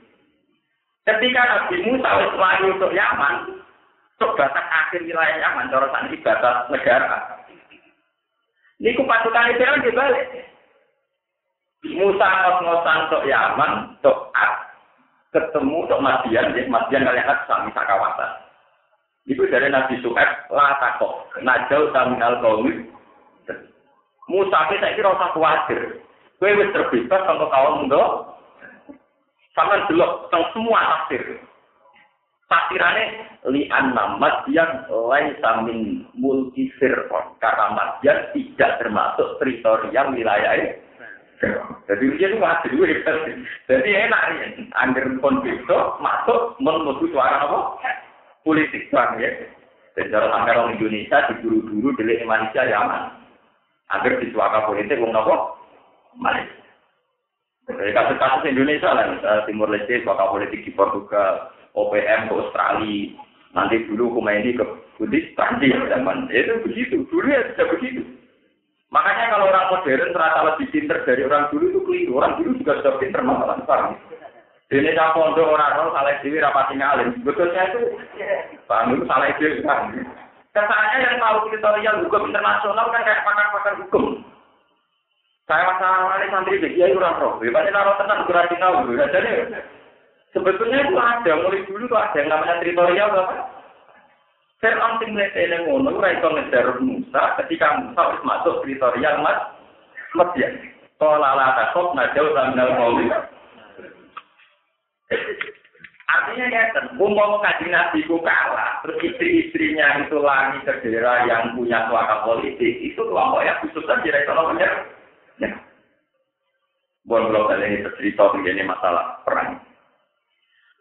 Ketika Nabi Musa lagi untuk Yaman, untuk batas akhir wilayah Yaman, cara ini batas negara. Ini pasukan Israel dibalik. Musa ngos-ngosan untuk Yaman, untuk Ad, ketemu untuk Madian, ya Madian kalian lihat sami kawasan. Itu dari Nabi Su'eb, la takok, najau taminal kaumi. Musa kita ini rasa khawatir. Kue wis terbebas untuk kaum untuk sama delok tentang semua tafsir. Tafsirannya li anna Madian lain samin multi firqon karena Madian tidak termasuk teritorial wilayah jadi dia itu masih dulu Jadi enak ya, angger pun besok masuk menuju suara apa? Politik bang ya. Dan cara sampai orang Indonesia diburu-buru delik Malaysia Yaman. Agar di suara politik wong apa? Malaysia. Jadi kasus-kasus Indonesia lah, misalnya Timur Leste, suara politik di Portugal, OPM ke Australia, nanti dulu ini ke Budi Prancis zaman itu begitu, dulu ya sudah begitu. Makanya kalau orang modern ternyata lebih pinter dari orang dulu itu keliru, orang dulu juga sudah pinter masalah sekarang. Ini saya pondok orang orang salah dewi rapati ngalim, betulnya itu paham itu salah dewi kan. Kesannya yang tahu kriteria hukum internasional kan kayak pakar-pakar hukum. Saya masalah ini santri begitu ya orang roh, hebatnya naruh tenang kurang tahu. Jadi Sebetulnya itu ada, mulai dulu tuh ada yang namanya teritorial apa? Fir'aun sing mletene ngono ora iso ngejar Musa ketika Musa wis masuk teritorial Mas Madian. Qala la takut najau minal qauli. Artinya ya, umpama kaji nabi ku kalah, terus istri-istrinya itu lagi ke daerah yang punya suara politik, itu kelompok yang khusus saja ekonominya. Ya. Bon, kalau kalian ini cerita begini masalah perang.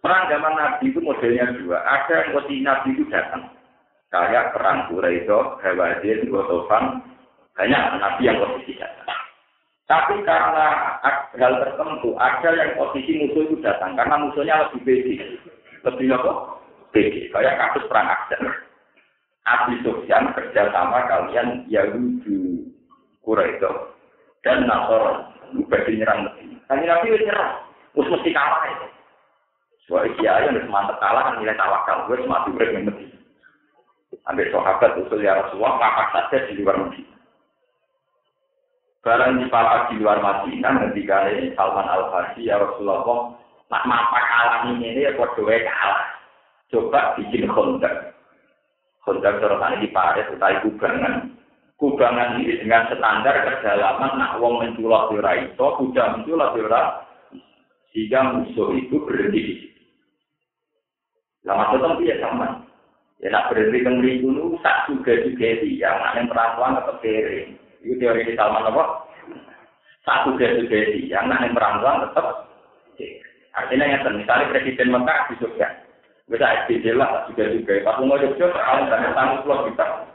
Perang zaman Nabi itu modelnya dua. Ada yang posisi Nabi itu datang. Kayak perang Quraisy, Hawazin, Gotofan. Banyak Nabi yang posisi datang. Tapi karena hal tertentu, ada yang posisi musuh itu datang. Karena musuhnya lebih bedi. Lebih apa? Bedi. Kayak kasus perang Akbar. Abi Sufyan kerja sama kalian Yahudi Quraisy dan Nasor. Bagi nyerang Medina. Kali Nabi itu nyerang. Terus mesti kalah itu. Wah, iya yang mantep kalah kan nilai tawakal. Gue cuma urip yang. Ambil sahabat usul ya Rasulullah, papak saja di luar Madinah. Barang di papak di luar Madinah, ini Salman Al Farsi ya Rasulullah, nak mapak alam ini ya buat dua kalah. Coba bikin kontak. Kontak terus di Paris, utai kubangan. Kubangan ini dengan standar kedalaman, nak wong menculok di raiso, kuda menculok di sehingga musuh itu berhenti di lah maksudnya dia sama. Ya nak berhenti kan dulu tak juga juga dia, yang perempuan atau kere. Itu teori di Salman apa? Tak juga juga dia, yang perempuan tetap. Artinya yang misalnya presiden Mekah di Jogja, bisa SBJ lah juga juga. Pas mau Jogja, dari tanggung pulau kita.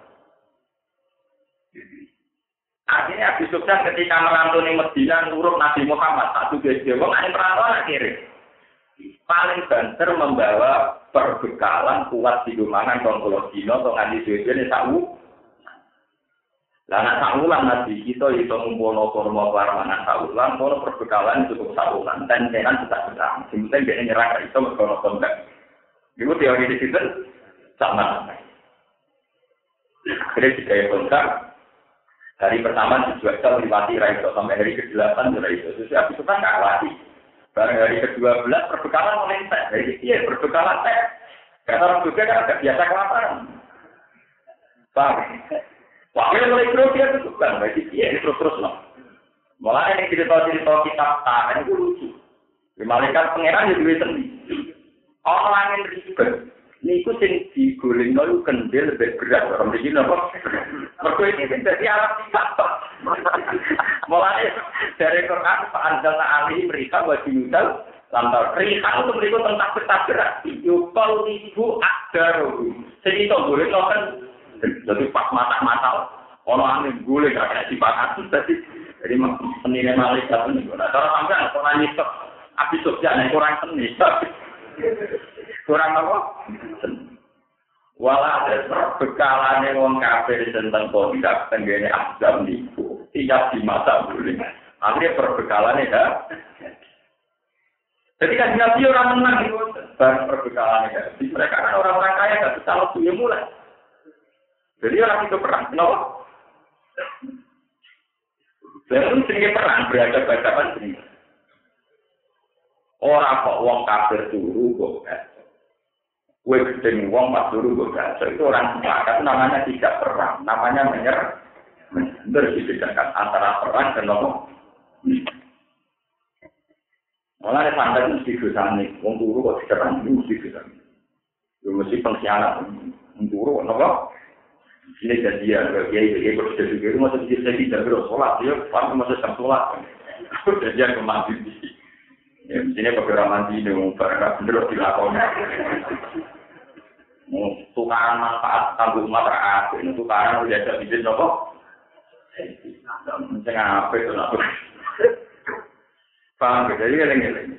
Artinya Abu Sufyan ketika merantau di Medina nurut Nabi Muhammad satu dia. Wong ane perantauan akhirnya paling banter membawa perbekalan kuat di rumahan kalau dino atau ngaji suwe ini tahu lah nak sahulan nabi kita itu ngumpul kurma warmanan sahulan kalau perbekalan cukup sahulan dan jangan tetap berang sebenarnya dia nyerang itu berkono kontak itu teori di situ sama akhirnya jika kontak hari pertama dijual melewati Raiso sampai hari ke-8 Raiso. Terus habis itu kan nggak lagi. Barang hari ke-12 perbekalan teh. Dari iya perbekalan teh. Karena orang juga kan agak biasa kelaparan. Paham? Wakil mulai terus dia itu kan. Dari iya terus-terus loh. Mulai yang cerita-cerita kitab tangan itu lucu. Di malaikat pangeran ya duit sendiri. Orang yang ribet. Niku sing digolingno iku kendel lebih berat orang iki napa mergo iki sing dadi alat sifat mulai dari Quran Anjal Ali mereka wajib nyutal lantar rihan itu mereka tentang berat. Yukol ibu akdar jadi itu boleh kan jadi pas mata-mata orang aneh boleh gak kena sipakan jadi jadi penilai malaikat ini nah kalau sampai orang nyisok abis sosial kurang seni kurang apa? Wala ada bekalane wong kafir tentang tidak tenggene azam niku tiap di masa boleh. Akhirnya perbekalannya ya. Jadi kan Nabi orang menang itu barang perbekalannya ya. Mereka kan orang-orang kaya gak bisa waktunya mulai. Jadi orang itu perang, kenapa? Dan itu perang berada pada sendiri. Orang kok wong kafir turu kok Kue gedeng wong pas dulu gue itu orang sepakat namanya tidak perang, namanya. Benar dibedakan antara perang dan nopo. Malah ada santai mesti dosane, wong turu kok tidak perang mesti dosane. Yo mesti pengkhianat, wong turu nopo. Ini jadian, kiai kiai juga itu masih bisa tidak terus sholat, dia pasti masih sholat. Jadian kemandi. Ya, sini beberapa mandi nih, barang bener dilakoni. tukaran manfaat kanggo umat ra ini tukaran udah ada bibit nopo sing apik to nopo paham jadi eling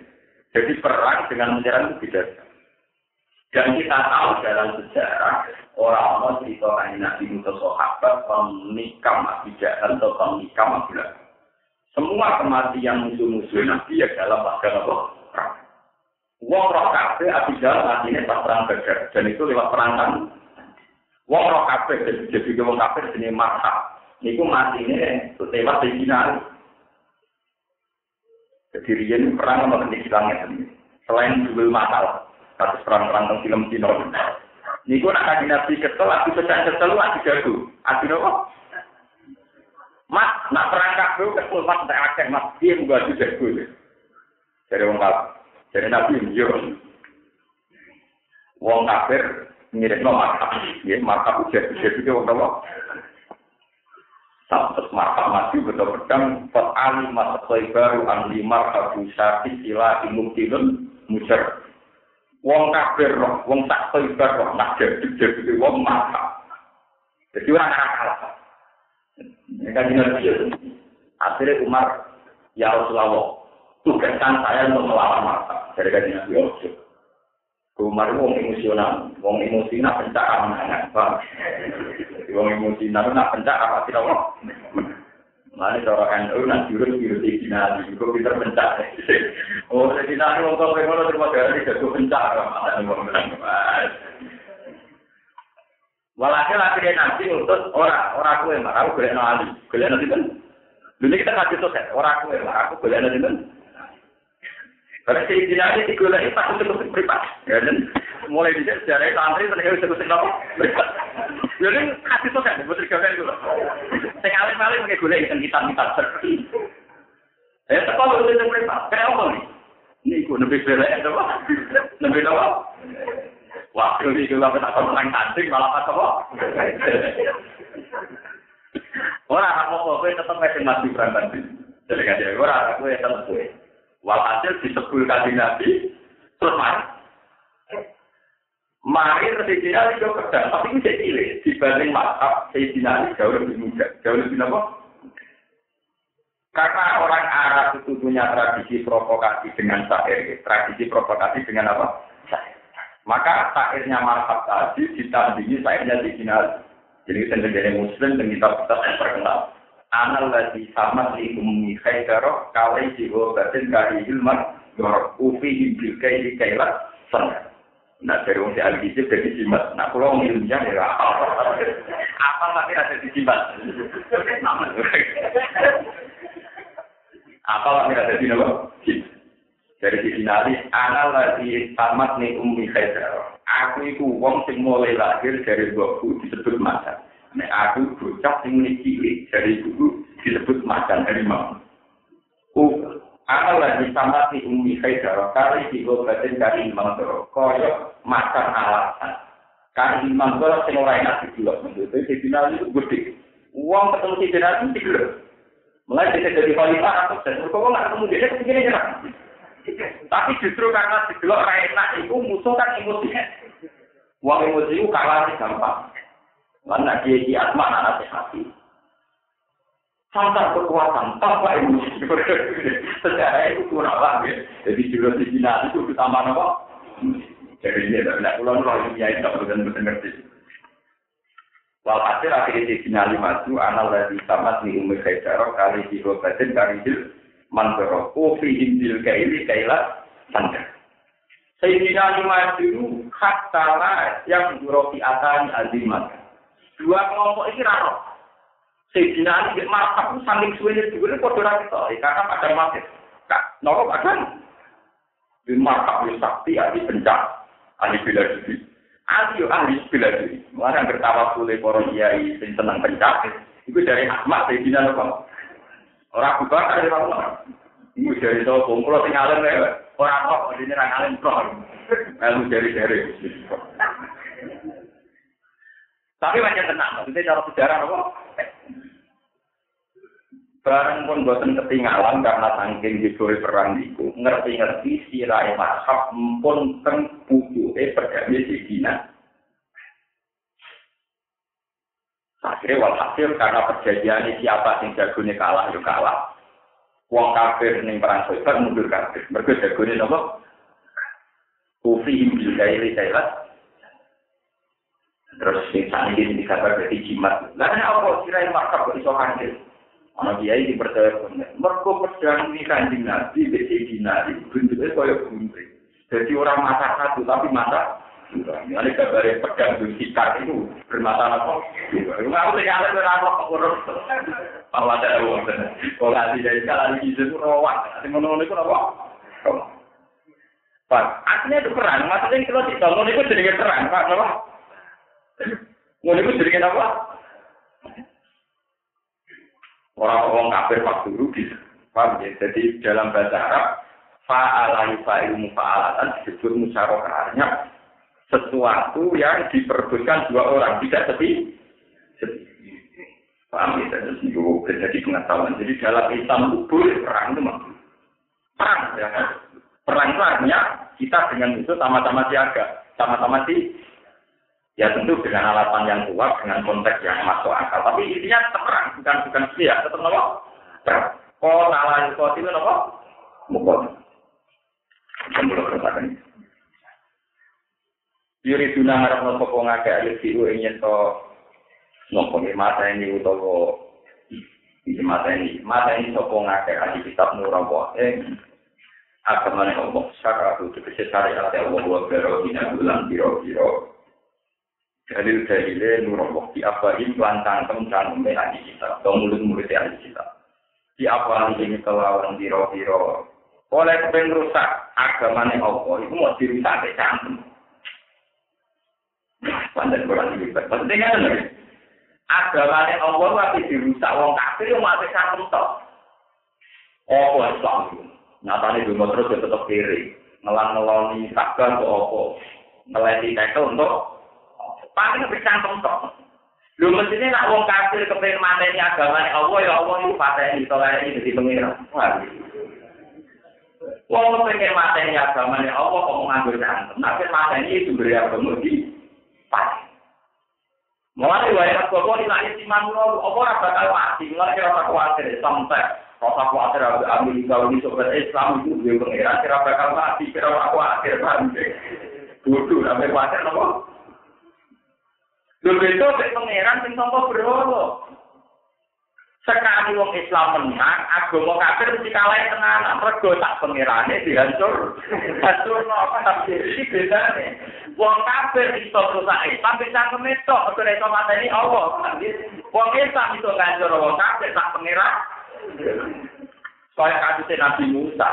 jadi perang dengan menyerang itu tidak dan kita tahu dalam sejarah orang-orang cerita Nabi Musa sahabat pemikam tidak atau pemikam semua kematian musuh-musuh Nabi ya dalam bagian apa? Wong roh kafe Abu Jahal matinya pas perang Badar dan itu lewat perang kan. Wong roh kafe jadi wong kafe jenis mata. Niku matinya lewat di. Jadi Rian perang sama kendi silangnya Selain dua masalah, kasus perang-perang tentang film Cina. Niku nak kaji nabi kesel, aku sedang kesel, aku jago. Aku nopo. Mas, nak perang kafe kesel, mas tak akeh, mas dia juga jago. Dari wong kafe. Jadi Nabi yo wong kafir mirip no markap, ya markap ujar ujar itu wong apa? Sampai markap mati betul pedang Fat Ali masa baru Andi markap syarti sila imuktilun mujar Wong kafir wong tak soibar roh, nak jadi jadi wong markap Jadi orang. Ini Akhirnya Umar, ya Rasulullah, tugaskan saya untuk melawan mata dari kajian Nabi. Umar itu emosional, wong emosi nak pencak amanah, paham? Wong emosi nak nak pencak apa tidak wong? Mana cara NU nak jurus jurus di final, itu pinter pencak. Oh, di final wong kau pengen terima kasih jago pencak, wong bilang Walhasil akhirnya nanti untuk orang orang kue marah, aku boleh nali, boleh nanti kan. Dulu kita kasih tuh orang kue marah, aku boleh nanti kan. Karena si jenazah itu lagi tak untuk privat. Ya dan mulai di sejarah santri terus terus terus apa? Jadi kasih kan, betul kan itu. Saya kali pakai gula ikan hitam hitam seperti. Ya kalau itu privat, kayak apa nih? Ini gue lebih ya apa? Lebih apa? Wah, ini gue tak tahu orang santri malah apa apa? Orang apa-apa, tetap masih masih berangkat. Jadi kan dia orang, gue tetap gue. Walhasil disebut kaji Nabi, terus mari. Mari Sayyidina Ali jauh pedang, tapi ini jadi dibanding maaf Sayyidina Ali jauh lebih muda, jauh lebih apa? Karena orang Arab itu punya tradisi provokasi dengan syair. Tradisi provokasi dengan apa? Maka syairnya marhab tadi ditandingi syairnya di final. Jadi sendiri muslim dan kita kita terkenal. Anal lagi sama di ummi khaidaro kawai jiwa batin kari ilman yor ufi himbil kai di kailat sana. Nah dari wong ahli gizi jadi jimat. Nah kalau wong ilmiah ya apa tapi ada di jimat. Apa lagi ada di nama? Dari sisi nari, anak lagi tamat nih umi khaidar. Aku itu wong sing mulai lahir dari bapakku disebut macan. Nek aku bocah sing cilik dari ibu disebut macan dari mama. Uh, anak lagi tamat nih umi khaidar. Kali diobatin dari imam koyok macan alasan. Kan imam sing ora enak didelok. Jadi sisi nari itu gede. Uang ketemu sisi itu Mulai kita jadi khalifah atau dan nggak ketemu dia begini ya. Tapi justru karena didelok ra enak itu musuh kan emosi. Wong emosi itu kalah gampang. Karena dia di asma anak hati. Tanpa kekuatan, tanpa emosi. Sejarah itu kurang lah ya. Jadi juga di Cina itu ditambah apa? Jadi ini tidak pulang kalau ini ya tidak benar-benar ngerti. Walhasil akhirnya di final maju, anal lagi sama di umi khaidaro kali di batin kali di mantoro. Ufi hindil kaili kaila sandar. Sayyidina maju hak tala yang durofi atani azimat. Dua kelompok ini raro. Sayyidina Ali marhab saling suwene juga ini kodoh kita. Karena pada mati. Kak, nolok akan. Di marhab sakti, ahli pencak, ahli bila diri. Yo ahli bela diri. Mulai bertawa kule para kiai sing seneng pencak. Iku dari Ahmad dari Dina ora bubar karo wong. Iku dari to kumpul sing alim ae. Ora kok dene ra alim kok. Elmu dari dari. Tapi wajar tenang, maksudnya cara sejarah apa? Barang pun buatan ketinggalan karena tangking di perang itu, ngerti-ngerti si Rai pun teng pucuke di Dinah. Akhirnya walhasil karena perjanjian ini siapa yang jagonya kalah, yuk kalah. Wong kafir ning perang Khaybar mundur kafir. Mergo jagone napa? Kufi bil kaili kailat. Terus sing sakniki sing dikabar dadi jimat. Nek apa sirai makab kok iso hancur? Ana kiai di percaya bener. Mergo pedang ini kanjeng Nabi besi dinari bentuknya kaya gunting. Jadi orang masak satu tapi masak Ini kabarnya pedang di sikat itu bermasalah kok. Nggak usah nyala berapa urus. Kalau ada uang Kalau nggak dari sekali itu rawat. Nanti menurut itu rawat. Pak, artinya itu perang. Maksudnya kalau tidak, mau itu jadi perang, Pak. Kenapa? Mau itu jadi apa? Orang-orang kafir waktu rugi. Paham ya? Jadi dalam bahasa Arab, fa'alani fa'ilu fa'alatan disebut musyarakahnya sesuatu yang diperbutkan dua orang, tidak sepi. Paham ya? Terus itu jadi pengetahuan. Jadi dalam Islam itu boleh perang itu mah. Perang. Ya. Perang itu artinya kita dengan itu sama-sama siaga. Sama-sama sih Ya tentu dengan alasan yang kuat, dengan konteks yang masuk akal. Tapi intinya perang, bukan bukan ya, tetap nopo. Kau salah itu itu nopo. Mukot. Kemudian katakan. Yuri tuna harap no sopo ngake ayo si ingin to nopo ni mata ini utopo iki mata ini mata ini sopo ngake ayo kitab nurang bo ake akan mana ngomong syara tu tu kesesari ate bulan biro biro dalil dalile nurang bo apa ini pelantang kemcan ume ayo kitab to mulut mulut ayo kitab. Di apa ini kelawan biro biro oleh kepen rusak agamane opo iku mau dirusak kecantum pandai kurang ini pentingnya nih agamanya Allah tapi dirusak wong kafir yang mau cantum toh oh Islam nyatanya dulu terus ya tetap kiri. Ngelang-ngeloni takkan ke opo ngelenti tekel untuk paling bisa contoh. Lu mestinya nak wong kafir kepengen agama Allah ya Allah itu pateni tolak ini jadi pengira. Wong kepengen agama Allah kok nganggur cantem. Tapi mateni itu beri agama di pas. Mulai wae tak kok ora lali timan ngono, apa ora bakal mati, mulai kira tak kuatir sampai rasa kuatir aku ambil kau ini sobat Islam itu dia mengira kira bakal mati, kira tak kuatir sampai butuh sampai kuatir nopo. Lebih itu saya mengira tentang apa berhala. Sekali wong Islam menang, agama kafir mesti kalah tenan. Mergo tak pangerane dihancur. Hancur apa tapi iki bedane. Wong kafir iso rusak Islam bisa kemetok, ora iso mateni Allah. Wong Islam iso ngancur wong kafir tak pangeran. Kaya kasus Nabi Musa.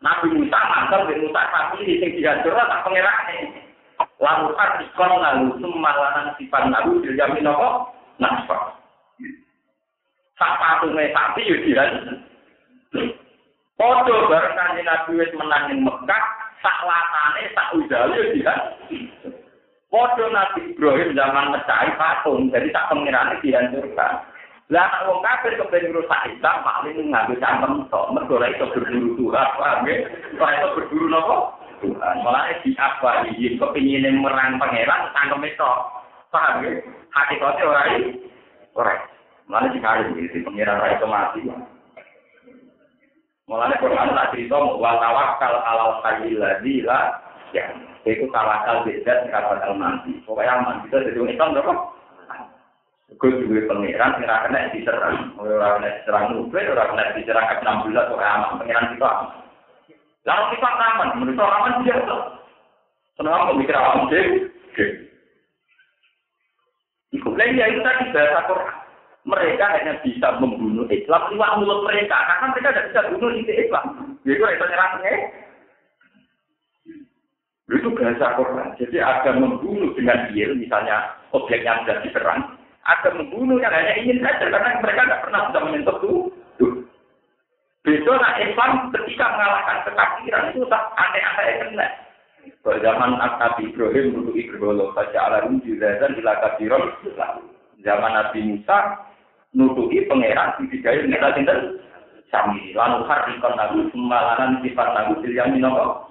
Nabi Musa mantel di Musa di sing dihancur tak pangerane. Lalu ikon lalu semalangan sifat lalu dijamin apa? Nasfah. Sak patunge sapi yo diran. Padha bareng Nabi wis menang ning Mekah, sak latane sak udale yo diran. Padha Nabi Ibrahim zaman mecahi patung, jadi sak pengirane dihancurkan. Lah nek wong kafir kepen rusak Islam paling nganggo cangkem tok, mergo ora iso berburu Tuhan, paham ya? Ora iso berburu napa? Tuhan. Malah di apa iki kepingine merang pangeran cangkem tok. Paham ya? Hakikate ora iki. Ora. Mana sekali begitu, pengiran raya itu mati. Mulanya Quran tak cerita, wa tawakal alal hayyil ladzi la ya. Itu tawakal beda kata mati. Pokoknya mati itu jadi Islam berapa? Gue juga pengiran, kira kena diserang. Orang kena diserang Nubel, orang kena diserang ke 16, pokoknya aman. Pengiran kita aman. Lalu kita aman, menurut orang aman biasa. Senang pemikir awam, deh. Iku lagi ya itu tadi bahasa Quran mereka hanya bisa membunuh Islam lewat mulut mereka karena mereka tidak bisa bunuh isi Islam. Jadi itu nyerangnya. Itu bahasa Quran. Jadi ada membunuh dengan dia, misalnya objek yang sudah diserang. Ada membunuh yang hanya ingin saja karena mereka tidak pernah bisa menyentuh itu. Besok nah Islam ketika mengalahkan kekafiran itu tak aneh-aneh kena. Pada zaman Nabi Ibrahim dulu Ibrahim baca alam dan ilakat Zaman Nabi Musa nutupi pangeran dibidayi kita sinten sami lanu harikon nabi semalanan sifat nabi yang minoko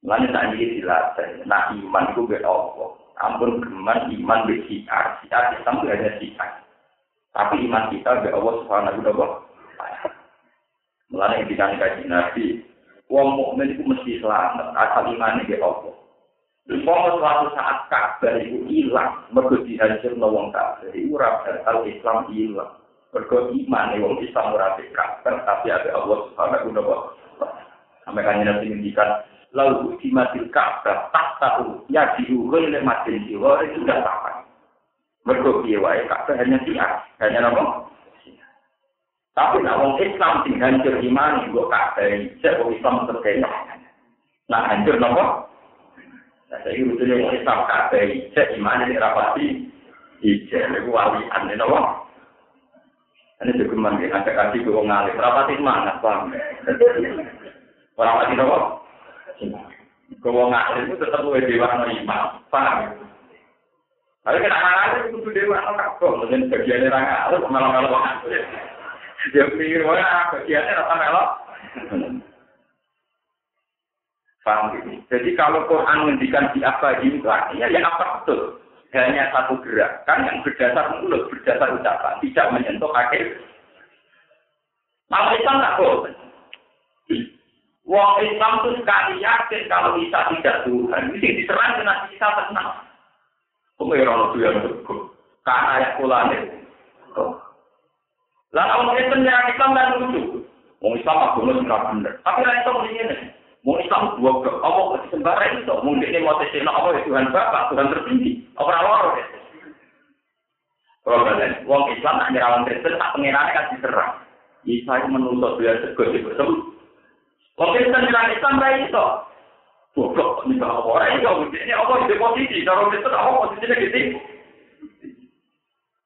Lalu tak ini dilatih, nah iman itu beda apa? Ampun geman iman be siar, siar itu hanya siar. Tapi iman kita be Allah subhanahu wa ta'ala. Mulanya yang dikasih Nabi, wong mukmin itu mesti selamat, asal imannya be Allah. Umpama suatu saat kabar itu hilang, mergo dihancur wong kafir, itu ora bakal Islam hilang. Mergo iman wong Islam ora kabar, tapi ada Allah Subhanahu wa taala. Sampai kan nanti ngendikan lalu di mati kabar tak tahu ya diurut oleh mati jiwa itu sudah tahu. Mergo wae kabar hanya siar, hanya apa? Tapi nak wong Islam sing hancur iman kok kabar, cek wong Islam terkena. Nah hancur nopo? Nah, jadi rutunnya mau Islam kafe, ijek gimana nih rapati? Ijek, niku wali aneh nopo. Ini juga mandi, ada kasih gue ngalih. Rapati mana, bang? Rapati nopo? wong ngalih itu tetap gue dewa nerima, bang. Tapi kenapa ngalih itu tuh dewa nopo? Mungkin bagiannya raga, lu kemana-mana bang? Dia pikir, wah, bagiannya rapati nopo. Paham gitu? Jadi kalau Quran menghentikan di apa ini artinya ya apa betul? Hanya satu gerakan yang berdasar mulut, berdasar ucapan, tidak menyentuh kaki. Maka Islam tak boleh. Wong Islam itu sekali yakin kalau bisa tidak Tuhan, ini diserang dengan bisa tenang. Pengiran itu yang betul. Karena ayat kulane. Lalu orang Islam Islam dan lucu. Wong Islam agama sudah benar. Tapi lain itu ini. Mau Islam dua ke, apa sembara itu, mau ini mau tes apa ya Tuhan Bapak, Tuhan tertinggi, apa loro ya. Kalau kalian, wong Islam nak nyerawan Kristen, tak pengirannya kan diserang. Isa itu menuntut dia segot betul. Wong Kristen nyerang Islam baik itu. Goblok, ini apa orang itu, ini apa di posisi, kalau Kristen apa posisinya gitu.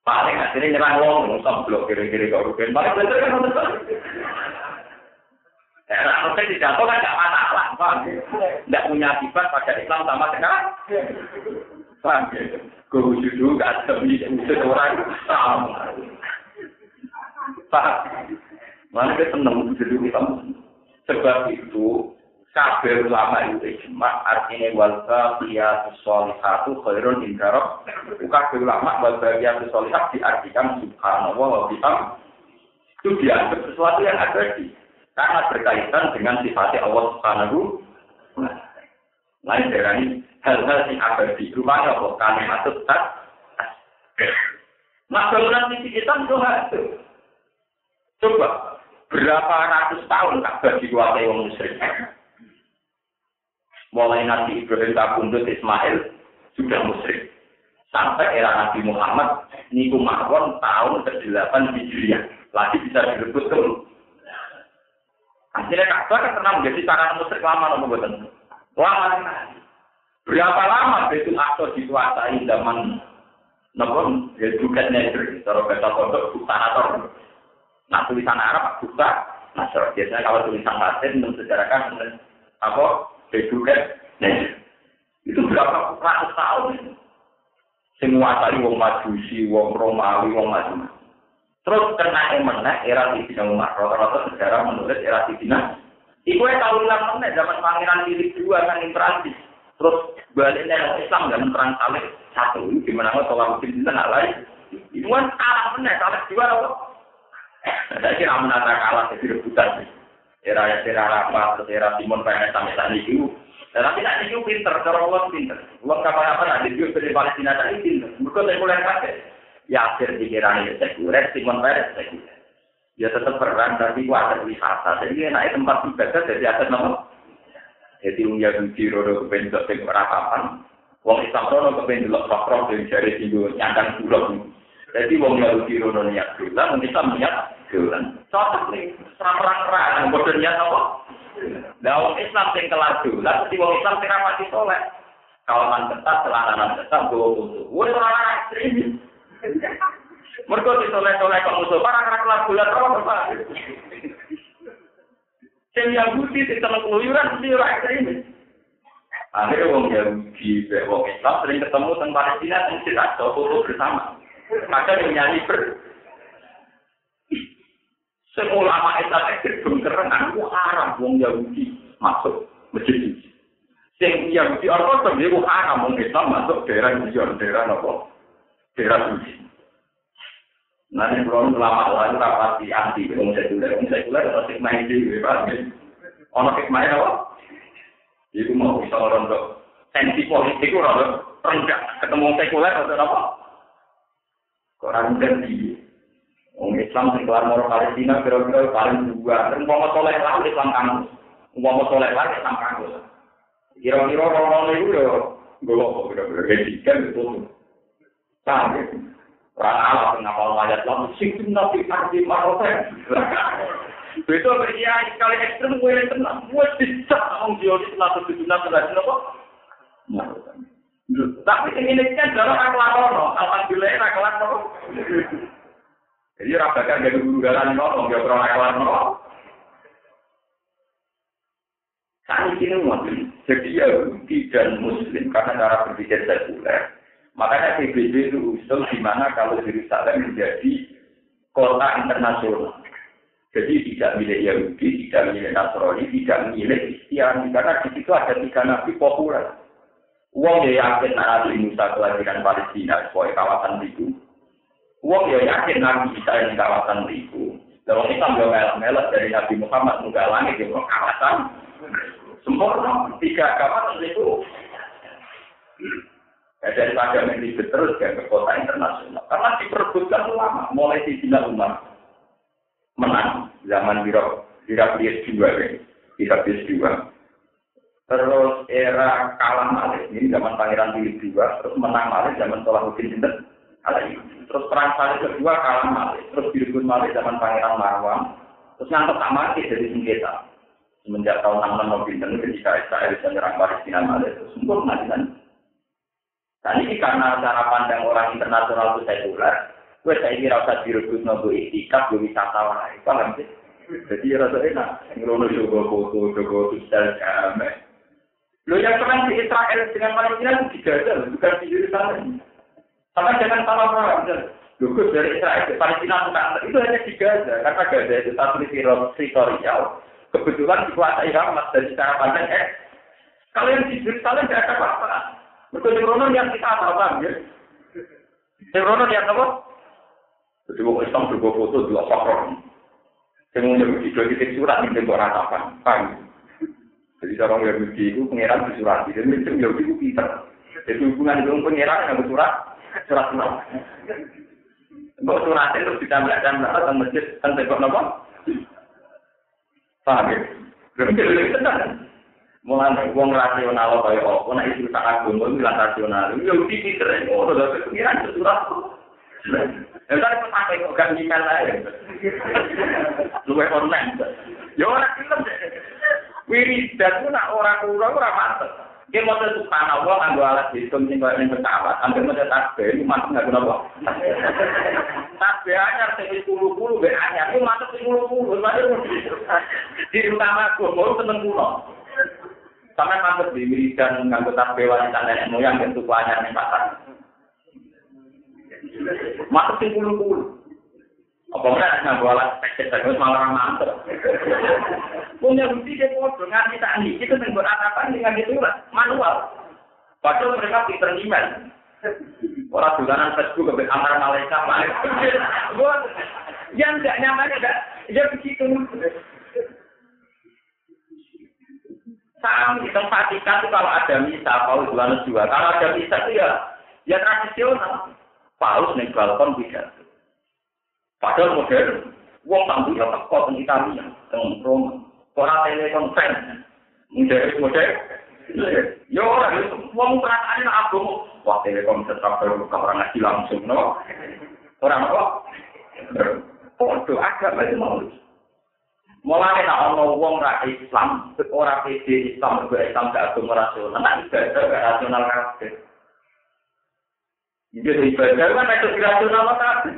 Paling akhirnya nyerang wong, Islam blok kira-kira kau rugen. Paling betul kan, Ya, harusnya dijatuh kan nggak masalah, paham? Nggak punya akibat pada Islam sama sekali. Paham? Gue dulu nggak ada wujud orang sama. Paham? Mana kita seneng wujud Islam. Sebab itu, kabel ulama itu ijma artinya wal baqiyatu sholihatu khairun inda rabb kabel ulama wal baqiyatu sholihat diartikan subhanallah wa bihamdihi Itu dianggap sesuatu yang abadi. Karena berkaitan dengan sifatnya Allah Subhanahu Lain dari hal-hal yang abadi. Rupanya apa? Kalimat tak. Nah, bangunan misi kita itu. Coba, berapa ratus tahun Ka'bah dikuasai orang musyrik? Mulai Nabi Ibrahim kabundut Ismail sudah musyrik. Sampai era Nabi Muhammad, niku mawon tahun ke-8 Hijriah. Lagi bisa direbut ke Akhirnya Ka'bah kan pernah menjadi sarana musyrik lama nopo boten. Lama Berapa lama Betul Aqsa dikuasai zaman nopo ya juga negeri, cara bahasa pondok bukanator. Nah tulisan Arab buka, nah biasanya kalau tulisan Latin mensejarahkan apa Beduket negeri. Itu berapa ratus tahun? Semua tadi wong majusi, wong Romawi, wong macam Terus kena mana era Sidina Umar. Rata-rata sejarah menulis era Sidina. Iku yang tahu ulang mana zaman Pangeran Philip dua kan yang Perancis. Terus baliknya yang Islam dan perang salib satu. Gimana mau tolak mungkin kita nggak lain. Itu kan kalah mana salib dua apa? Saya kira menata kalah jadi rebutan. Era era rapat, era Simon Peres sampai saat itu. Tapi tidak itu pinter, cara Allah pinter. Allah kapan-kapan ada juga dari Palestina tadi pinter. Mereka sekuler pakai. Yasir dikiranya sekuler, Simon Peres sekuler. Ya tetap perang, tapi kuat wisata. Jadi naik tempat ibadah jadi atas nama. Jadi wong Yahudi rodo kepen dok sing ora papan. Wong Islam rodo kepen delok roh dari jari singgo nyandang pulau. Jadi wong Yahudi rodo niat dolan, wong Islam niat dolan. Cocok nih, serang-serang, bodoh niat apa? Lah wong Islam sing kelar dolan, mesti wong Islam sing rapati soleh. Kawaman ketat, celananan ketat, bawa musuh. Woi orang Mereka di soleh-soleh kok musuh, para kelar dolan terus apa? Sing Yahudi sing telur keluyuran mesti ora ekstrim. Akhirnya wong Yahudi, wong Islam sering ketemu tentang Palestina, yang tidak foto bersama. Maka yang nyanyi ber, semua ulama Islam ekstrim keren, aku haram wong Yahudi masuk masjid. Sing Yahudi Ortodok itu haram wong Islam masuk daerah Zion, daerah apa? Daerah suci. Nanti kalau ulama lain rapati anti wong sekuler, wong sekuler atau hikmah itu, paham Ono hikmah apa? Itu mau bisa orang dok. Tensi politik itu orang rendah ketemu sekuler atau apa? Rendah sih? Wong Islam sing kelar moro Palestina kira-kira paling dua. Dan umpama soleh lah Islam kamu. Umpama soleh lah Islam kamu. Kira-kira orang-orang itu ya gue kok kira-kira gitu. Paham ya? Orang Allah ngapal ayat lah, sing nabi arti maroten. Itu sekali ekstrem gue yang tenang, gue bisa ngomong setelah apa? Tapi ini kan dalam akhlak alhamdulillah akhlak Jadi rabakan guru galan ngomong, dia pernah lewat ngomong. Saat ini mungkin, jadi ya muslim karena cara berpikir sekuler. Makanya PBB itu usul di mana kalau Yerusalem menjadi kota internasional. Jadi tidak milik Yahudi, tidak milik Nasrani, tidak milik Kristiani. Karena di situ ada tiga nabi populer. Uang ya yakin Nabi Musa kelahiran Palestina, sebagai kawasan itu. Wong ya yakin Nabi Isa yang kawasan itu. Dalam Islam ya melak-melak dari Nabi Muhammad muka langit di kawasan sempurna tiga kawasan itu. Ya, daripada menjadi terus ke kota internasional. Karena diperbutkan ulama, mulai di Cina Umar menang zaman Biro Birabius juga, Birabius juga. Terus era kalah Malik, ini zaman Pangeran Philip juga, terus menang Malik zaman Salahuddin Sinten Terus perang salib kedua kalah Malik, terus direbut Malik zaman Pangeran Marwan, terus ngantuk tak mati dari sengketa. Semenjak tahun 66 Pinten ketika Israel bisa menyerang Palestina Malik, terus sempurna di Dan ini karena cara pandang orang internasional itu sekuler, gue saya kira usah direbut nopo itikaf, gue wisata lain, paham sih? Jadi rasa enak, ngerono juga foto, juga sosial kame. Lo yang keren di Israel dengan Palestina itu digagal, bukan di Yerusalem. Karena jangan salah paham. Lugus dari Israel ke Palestina bukan itu hanya di Gaza karena Gaza itu satu teritorial kebetulan dikuasai Hamas dari secara pandang eh kalau yang di Yerusalem tidak ada apa-apa. Betul Rono yang kita apa ya? Rono yang apa? Jadi mau Islam juga foto dua. Sing ngomong di dua surat ning tembok ratapan. Paham? Jadi orang Yahudi itu pengiran di surat. Jadi itu Yahudi itu pinter. Jadi hubungan dengan pengiran yang surat, surat surat. Kok surat itu ditambahkan berapa tentang masjid tentang tembok nopo? Paham ya? Mulai uang rasional kaya apa, nah itu tak agama bilang rasional. Yahudi pinter, oh udah pengiran di surat. Ya kan pakai kok gak nyimpen aja. Luwe online. Ya orang film Wiridan ku nak ora kura ora pantes. Ki maca subhanallah nganggo alat hitung sing koyo ning pesawat, ambil maca tasbih iki mantuk nganggo napa? Tasbih anyar sing 10 10 be anyar ku mantuk 10 10. Di utama ku mau seneng kulo. Sampai mantuk di wiridan nganggo tasbih wanita nenek moyang bentuk anyar ning pasar. Mantuk 10 10. Apa mana alat teknik terus malah mantep. Punya bukti dia bodoh nganti tak nih itu nenggo apa dengan itu manual. Padahal mereka pinter iman. Orang dolanan Facebook ke amar malaikat malaikat. Yang tidak nyaman ada ya begitu. Sama di tempat ikan itu kalau ada misa, Paulus bulan dua. Kalau ada misa itu ya, ya tradisional. Paulus nih balkon pidato. Padahal modern, wong tampilnya teko teng Italia, teng Roma, ora telekonferensi. Modern modern. Yo ora wong perasaane nak agama, wah telekonferensi sampai kamar ngaji langsung no. Ora apa? Podo agama itu mau. Mulane nek ana wong ra Islam, ora pede Islam, kok Islam gak agama rasional, nek gak rasional kabeh. Jadi ibadah kan itu rasional kabeh.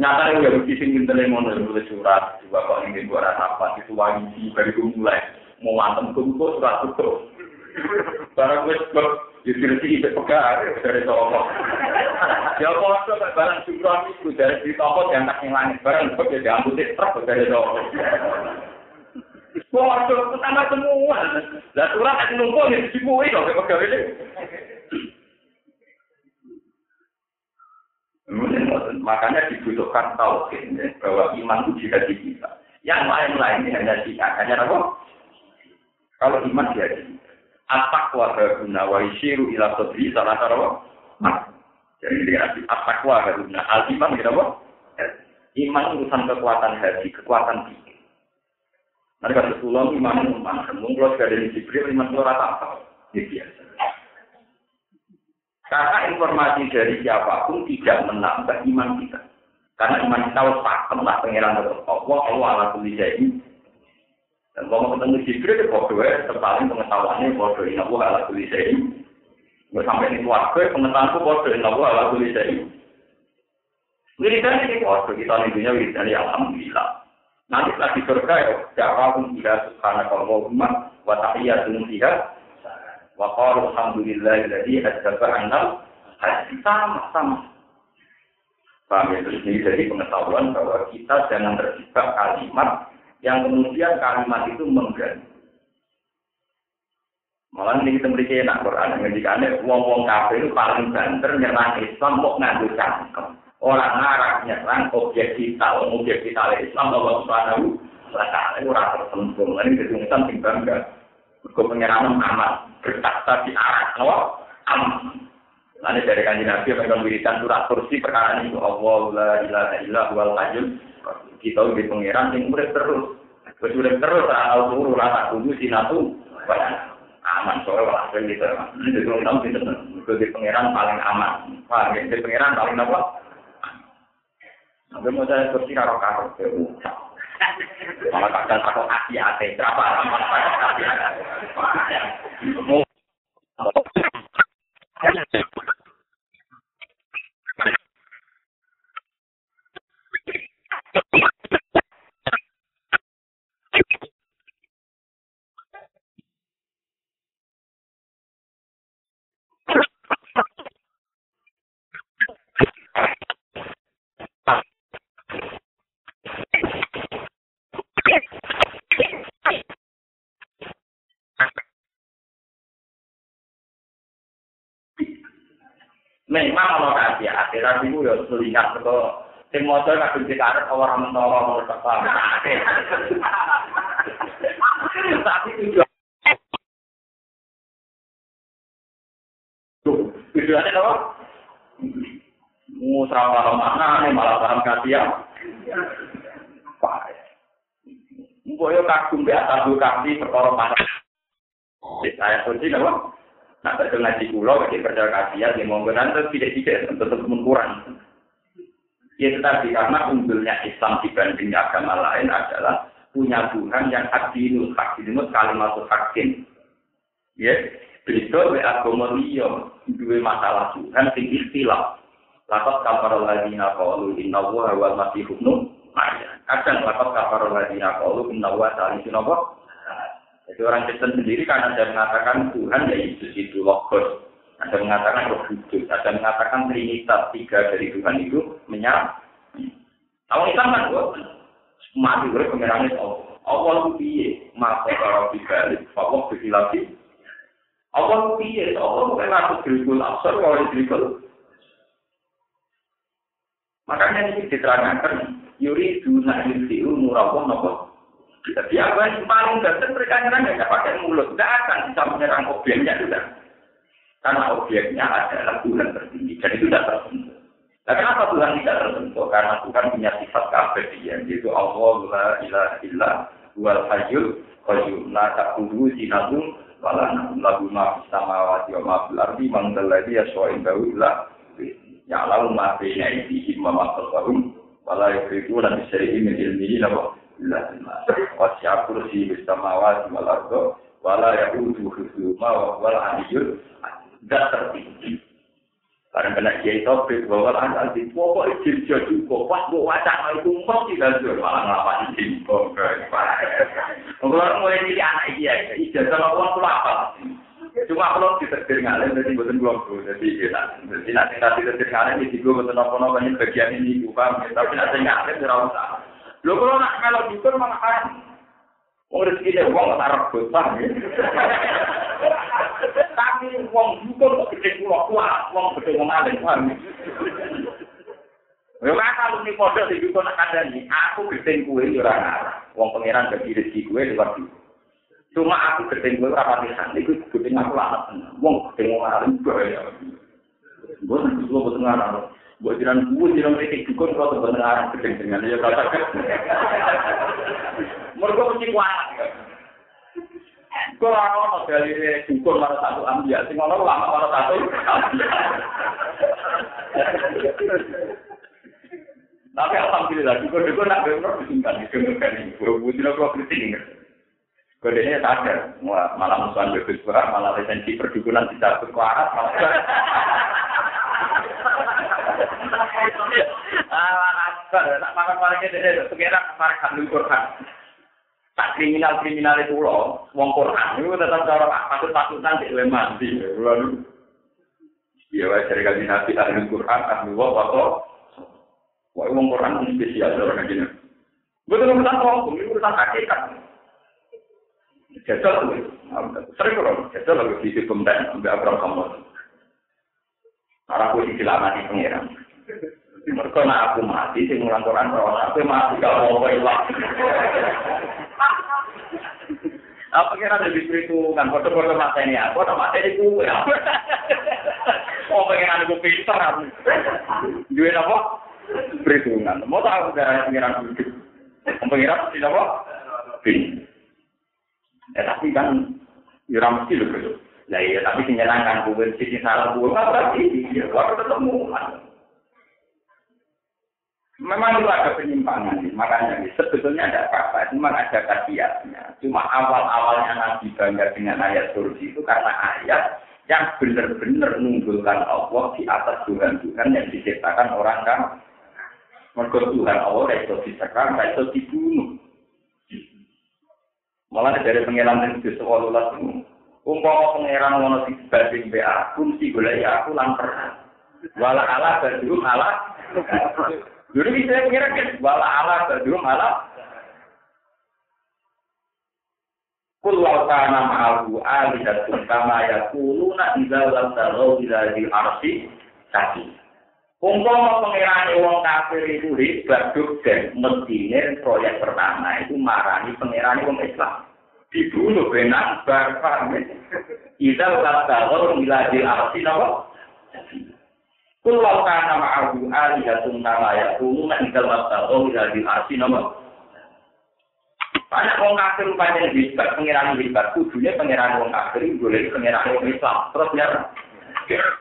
Nyata yang gak bisa ngintip ngono nulis surat juga kok ingin buat apa itu wangi dari mulai mau mantem kumpul surat itu. Barang gue sih itu pegar dari toko. Ya foto kayak barang jumlah itu dari di toko tak yang langit barang sebab jadi ambil truk dari toko. Foto pertama semua. Lah surat aku numpuk di sini kok pegar ini. Makanya dibutuhkan tauhid ya, bahwa iman itu jika di kita. Yang lain-lain hanya kita, hanya apa? Kalau iman dia di Guna wa isyiru ila sodri salah Jadi dia atakwa guna al iman kita? Iman urusan kekuatan hati, kekuatan pikir. Nanti kata pulang iman iman, mungkin kalau dari Jibril iman itu rata apa? Ini biasa. Karena informasi dari siapa pun tidak menambah iman kita. Karena iman kita harus pakem lah pengiran tetap Allah, Allah ala. Dan kalau ketemu Jibril, itu bodoh ya, terpaling pengetahuannya bodoh ini Allah ala kulli ini. Nggak sampai di keluarga, pengetahuanku bodoh ini Allah ala kulli ini. Wiridan ini bodoh, kita dunia wiridan ya Alhamdulillah. Nanti setelah di surga ya, dakwah pun tidak subhanakallahumma wa tahiyyatun fiha Wa qalu alhamdulillahilladzi adzaba haji sama sama. Paham ya? Ini jadi pengetahuan bahwa kita jangan terjebak kalimat yang kemudian kalimat itu mengganggu. Malah ini kita memiliki enak Quran. Ngendikannya wong-wong kafir itu paling banter nyerang Islam mau ngadu cangkem. Orang ngarang nyerang objek vital, objek vital Islam Allah Subhanahu wa taala ora tersentuh. Ini kesulitan sing bangga. Kau pengirangan amat berkata di arah nawa am Nanti dari kanji Nabi yang wiridan surat kursi perkara ini Allah la ilaha illa wal qayyum kita di pangeran yang murid terus. Terus murid terus tahu turu rasa kudu sinatu. Aman soalnya walhasil gitu. Jadi kalau tahu itu di pangeran paling aman. Paham di pangeran paling apa? Sampai mau saya kursi karo karo Malah kadang takut hati hati. Berapa? Lama hati Memang ono kasih akhirat itu ya melihat ke Sing maca kadung dikarep ora mentara ora paham. Tapi tujuan Tujuannya apa? Musra paham mana malah paham kasihan. Pak. Mbok yo kagum be atas kasih perkara mana. Saya kunci apa? Nah, betul ngaji kulo, bagi percaya kasihan, ya monggo nanti tidak-tidak, tetap mengurangi. Ya tetapi karena unggulnya Islam dibanding agama lain adalah punya Tuhan yang adilul hakim kalimat hakim. Ya, beda we agama liya duwe masalah Tuhan sing istilah. Lakat kafar alladziina qalu inna wa wal masih ibnu Maryam. Kadang lakat kafar alladziina qalu inna wa salisun? Jadi orang Kristen sendiri kan ada mengatakan Tuhan ya Yesus itu logos. Ada mengatakan roh kudus, ada mengatakan trinitas tiga dari Tuhan itu menyerang. Kalau kita kan mati gue pemerannya Allah. Allah itu piye? Maka kalau dibalik, Allah lagi. Allah itu piye? Allah bukan masuk dirikul absor kalau dirikul. Makanya ini diterangkan Yuri dunia yusiu murabah nopo. Jadi apa yang paling dasar mereka nyerang ya pakai mulut, tidak akan bisa menyerang objeknya sudah. Karena objeknya adalah Tuhan tertinggi. Dan itu tidak tersentuh. Nah, kenapa Tuhan tidak tersentuh? Karena Tuhan punya sifat keabadian. Yaitu Allah la ilaha illa wal hayyul qayyum. La ta'khudhu sinatun wala lahu ma fis samawati wa ma fil ardi man dzalladzi yashfa'u indahu illa ya'lamu ma baina aydihim wa ma khalfahum wala yuhituna bi shay'in min ilmihi illa bima wasi'a kursiyyu bis samawati wal ardi wala ya'uduhu hifdhuhuma wa huwal aliyyul tidak tertinggi. Karena kena kiai topik bahwa anak di pokok izin jadi kok pas bu wacana itu mau tidak jual malah ngapa izin kok. Kalau mulai jadi anak iya, ijazah lawan tuh apa? Cuma kalau diterbit ngalir jadi bukan belum jadi kita, jadi nanti nanti diterbit ngalir di gue bukan apa apa ini bagian ini bukan, tapi nanti ngalir tidak usah. Lo kalau nak kalau diukur malah kan, mau rezeki deh uang rebut, paham ya? Tapi wong dukun kok gede kula kuat, wong gede wong alim paham. Yo kan kalau ni padha di dukun kandhani, aku gede kuwe yo ora ngarah. Wong pangeran dadi rezeki kuwe liwat Cuma aku gede kuwe ora pati san, iku gede aku lah. Wong gede wong alim kuwe. Gue nanti gue betul ngarang. Gue jiran gue jiran mereka dukun kalau tuh bener ngarang gede dengan dia kata. Mereka mesti kuat. Kalau orang dari dukun mana satu ambil, sing orang lama mana satu. Tapi alhamdulillah, dukun dukun nak benar disimpan di dukun ini. Gue butuh nopo kritik Kodenya sadar, malah musuhan bebas berat, malah resensi perdukunan tidak berkuarat, malah Ah, nak makan-makan ini, pengerak makan kandung Quran. Tak kriminal kriminal itu loh, wong Quran itu tetap cara patut patutan di luar mandi. Lalu, ya wah dari kali nabi ahli Quran ahli wah apa? Wah wong Quran itu spesial orang gini. Betul urusan hukum, ini urusan hakikat. Jajal, sering kalau jajal lalu di pemerintah, ambil abram kamu. Arah gue diselamati pengiran. Mereka nak aku mati, sing ngulang Quran, aku mati, gak mau hilang. Apa kira ada kan foto-foto mata ini aku, atau mata ini kue. Oh, pengiran aku pintar. Jual apa? Perhitungan. Mau tahu gara pengiran itu? Pengiran tidak apa? Bin. Ya tapi kan, ya mesti loh. Ya iya, tapi menyenangkan gue, sisi salah gue, apa berarti? Ya, waktu ketemu. Memang itu ada penyimpangan, makanya sebetulnya ada apa-apa, cuma ada kasiatnya. Cuma awal-awalnya Nabi bangga dengan ayat kursi itu karena ayat yang benar-benar menunggulkan Allah di atas Tuhan-Tuhan yang diciptakan orang kan. Mereka Tuhan Allah itu disekar, itu dibunuh. Malah dari pengiran yang di sekolah itu, umpama pengiran mau di banding BA, fungsi gulai aku lantar. Wala ala berdua ala Dulu bisa kira kan wala ala berdua malah Kulau kana ma'ahu alidatun kama yakuluna idza lam tarau ila di arsi kaki. Umpama pengerane wong kafir itu hebat dan mestine proyek pertama itu marani pengerane wong Islam. Dibunuh benang bar paham. Kita kata kalau miladi arti napa? Kulau kana ma'ahu alihatun nama yakunu na idal mabtagho miladi arti napa? Banyak wong kafir rupanya hebat, pengiran hebat, kudunya pengiran wong kafir, boleh pengiran wong Islam. Terus ya,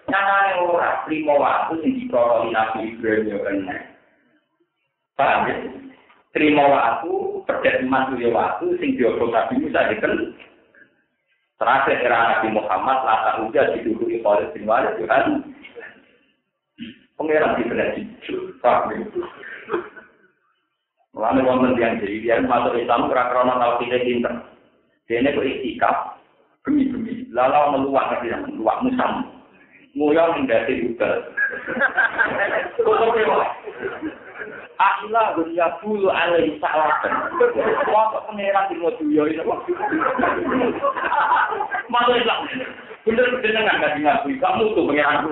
Nyatane ora lima waktu sing diprotoli Nabi Ibrahim yo kene. Paham ya? Terima waktu, pedet iman suya waktu, sing diobong Nabi Musa diken. Terakhir era Nabi Muhammad, lata uja didukui oleh bin Walid, kan? pengiran di sana jujur, tapi Mulanya wonten yang jadi dia masuk Islam kerana karena tahu kita pinter. Dia ini beristiqam, bumi-bumi, lalu meluak ke sana, meluak musam, mulia mendasi juga. Kosong kewal. Allah ah, dunia bulu alai salatan. Wapak pengiran di mojuyo ini. Masuk Islam. Bener-bener nggak ngakui. Kamu tuh pangeran.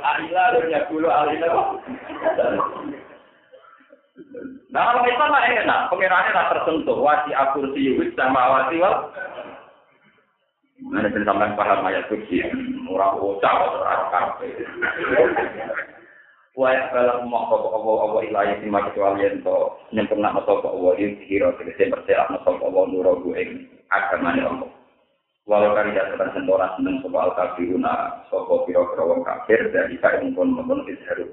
Akilah dunia bulu alai Nah, kalau itu mah enak, pengirannya tak tersentuh. Wasi akur siwis sama wasi wal. Mana sampean paham ayat suci, ora bocah ora kafe. Wayah balak mak sapa Allah apa ilahi sing maksud kalian to nyempurna sapa Allah ing kira sing percaya ana sapa Allah nuru ku ing agamane Allah. Walau kali ya sedang sentora seneng soal kafiruna sapa kira-kira kafir dari isa ing kon menon isharu.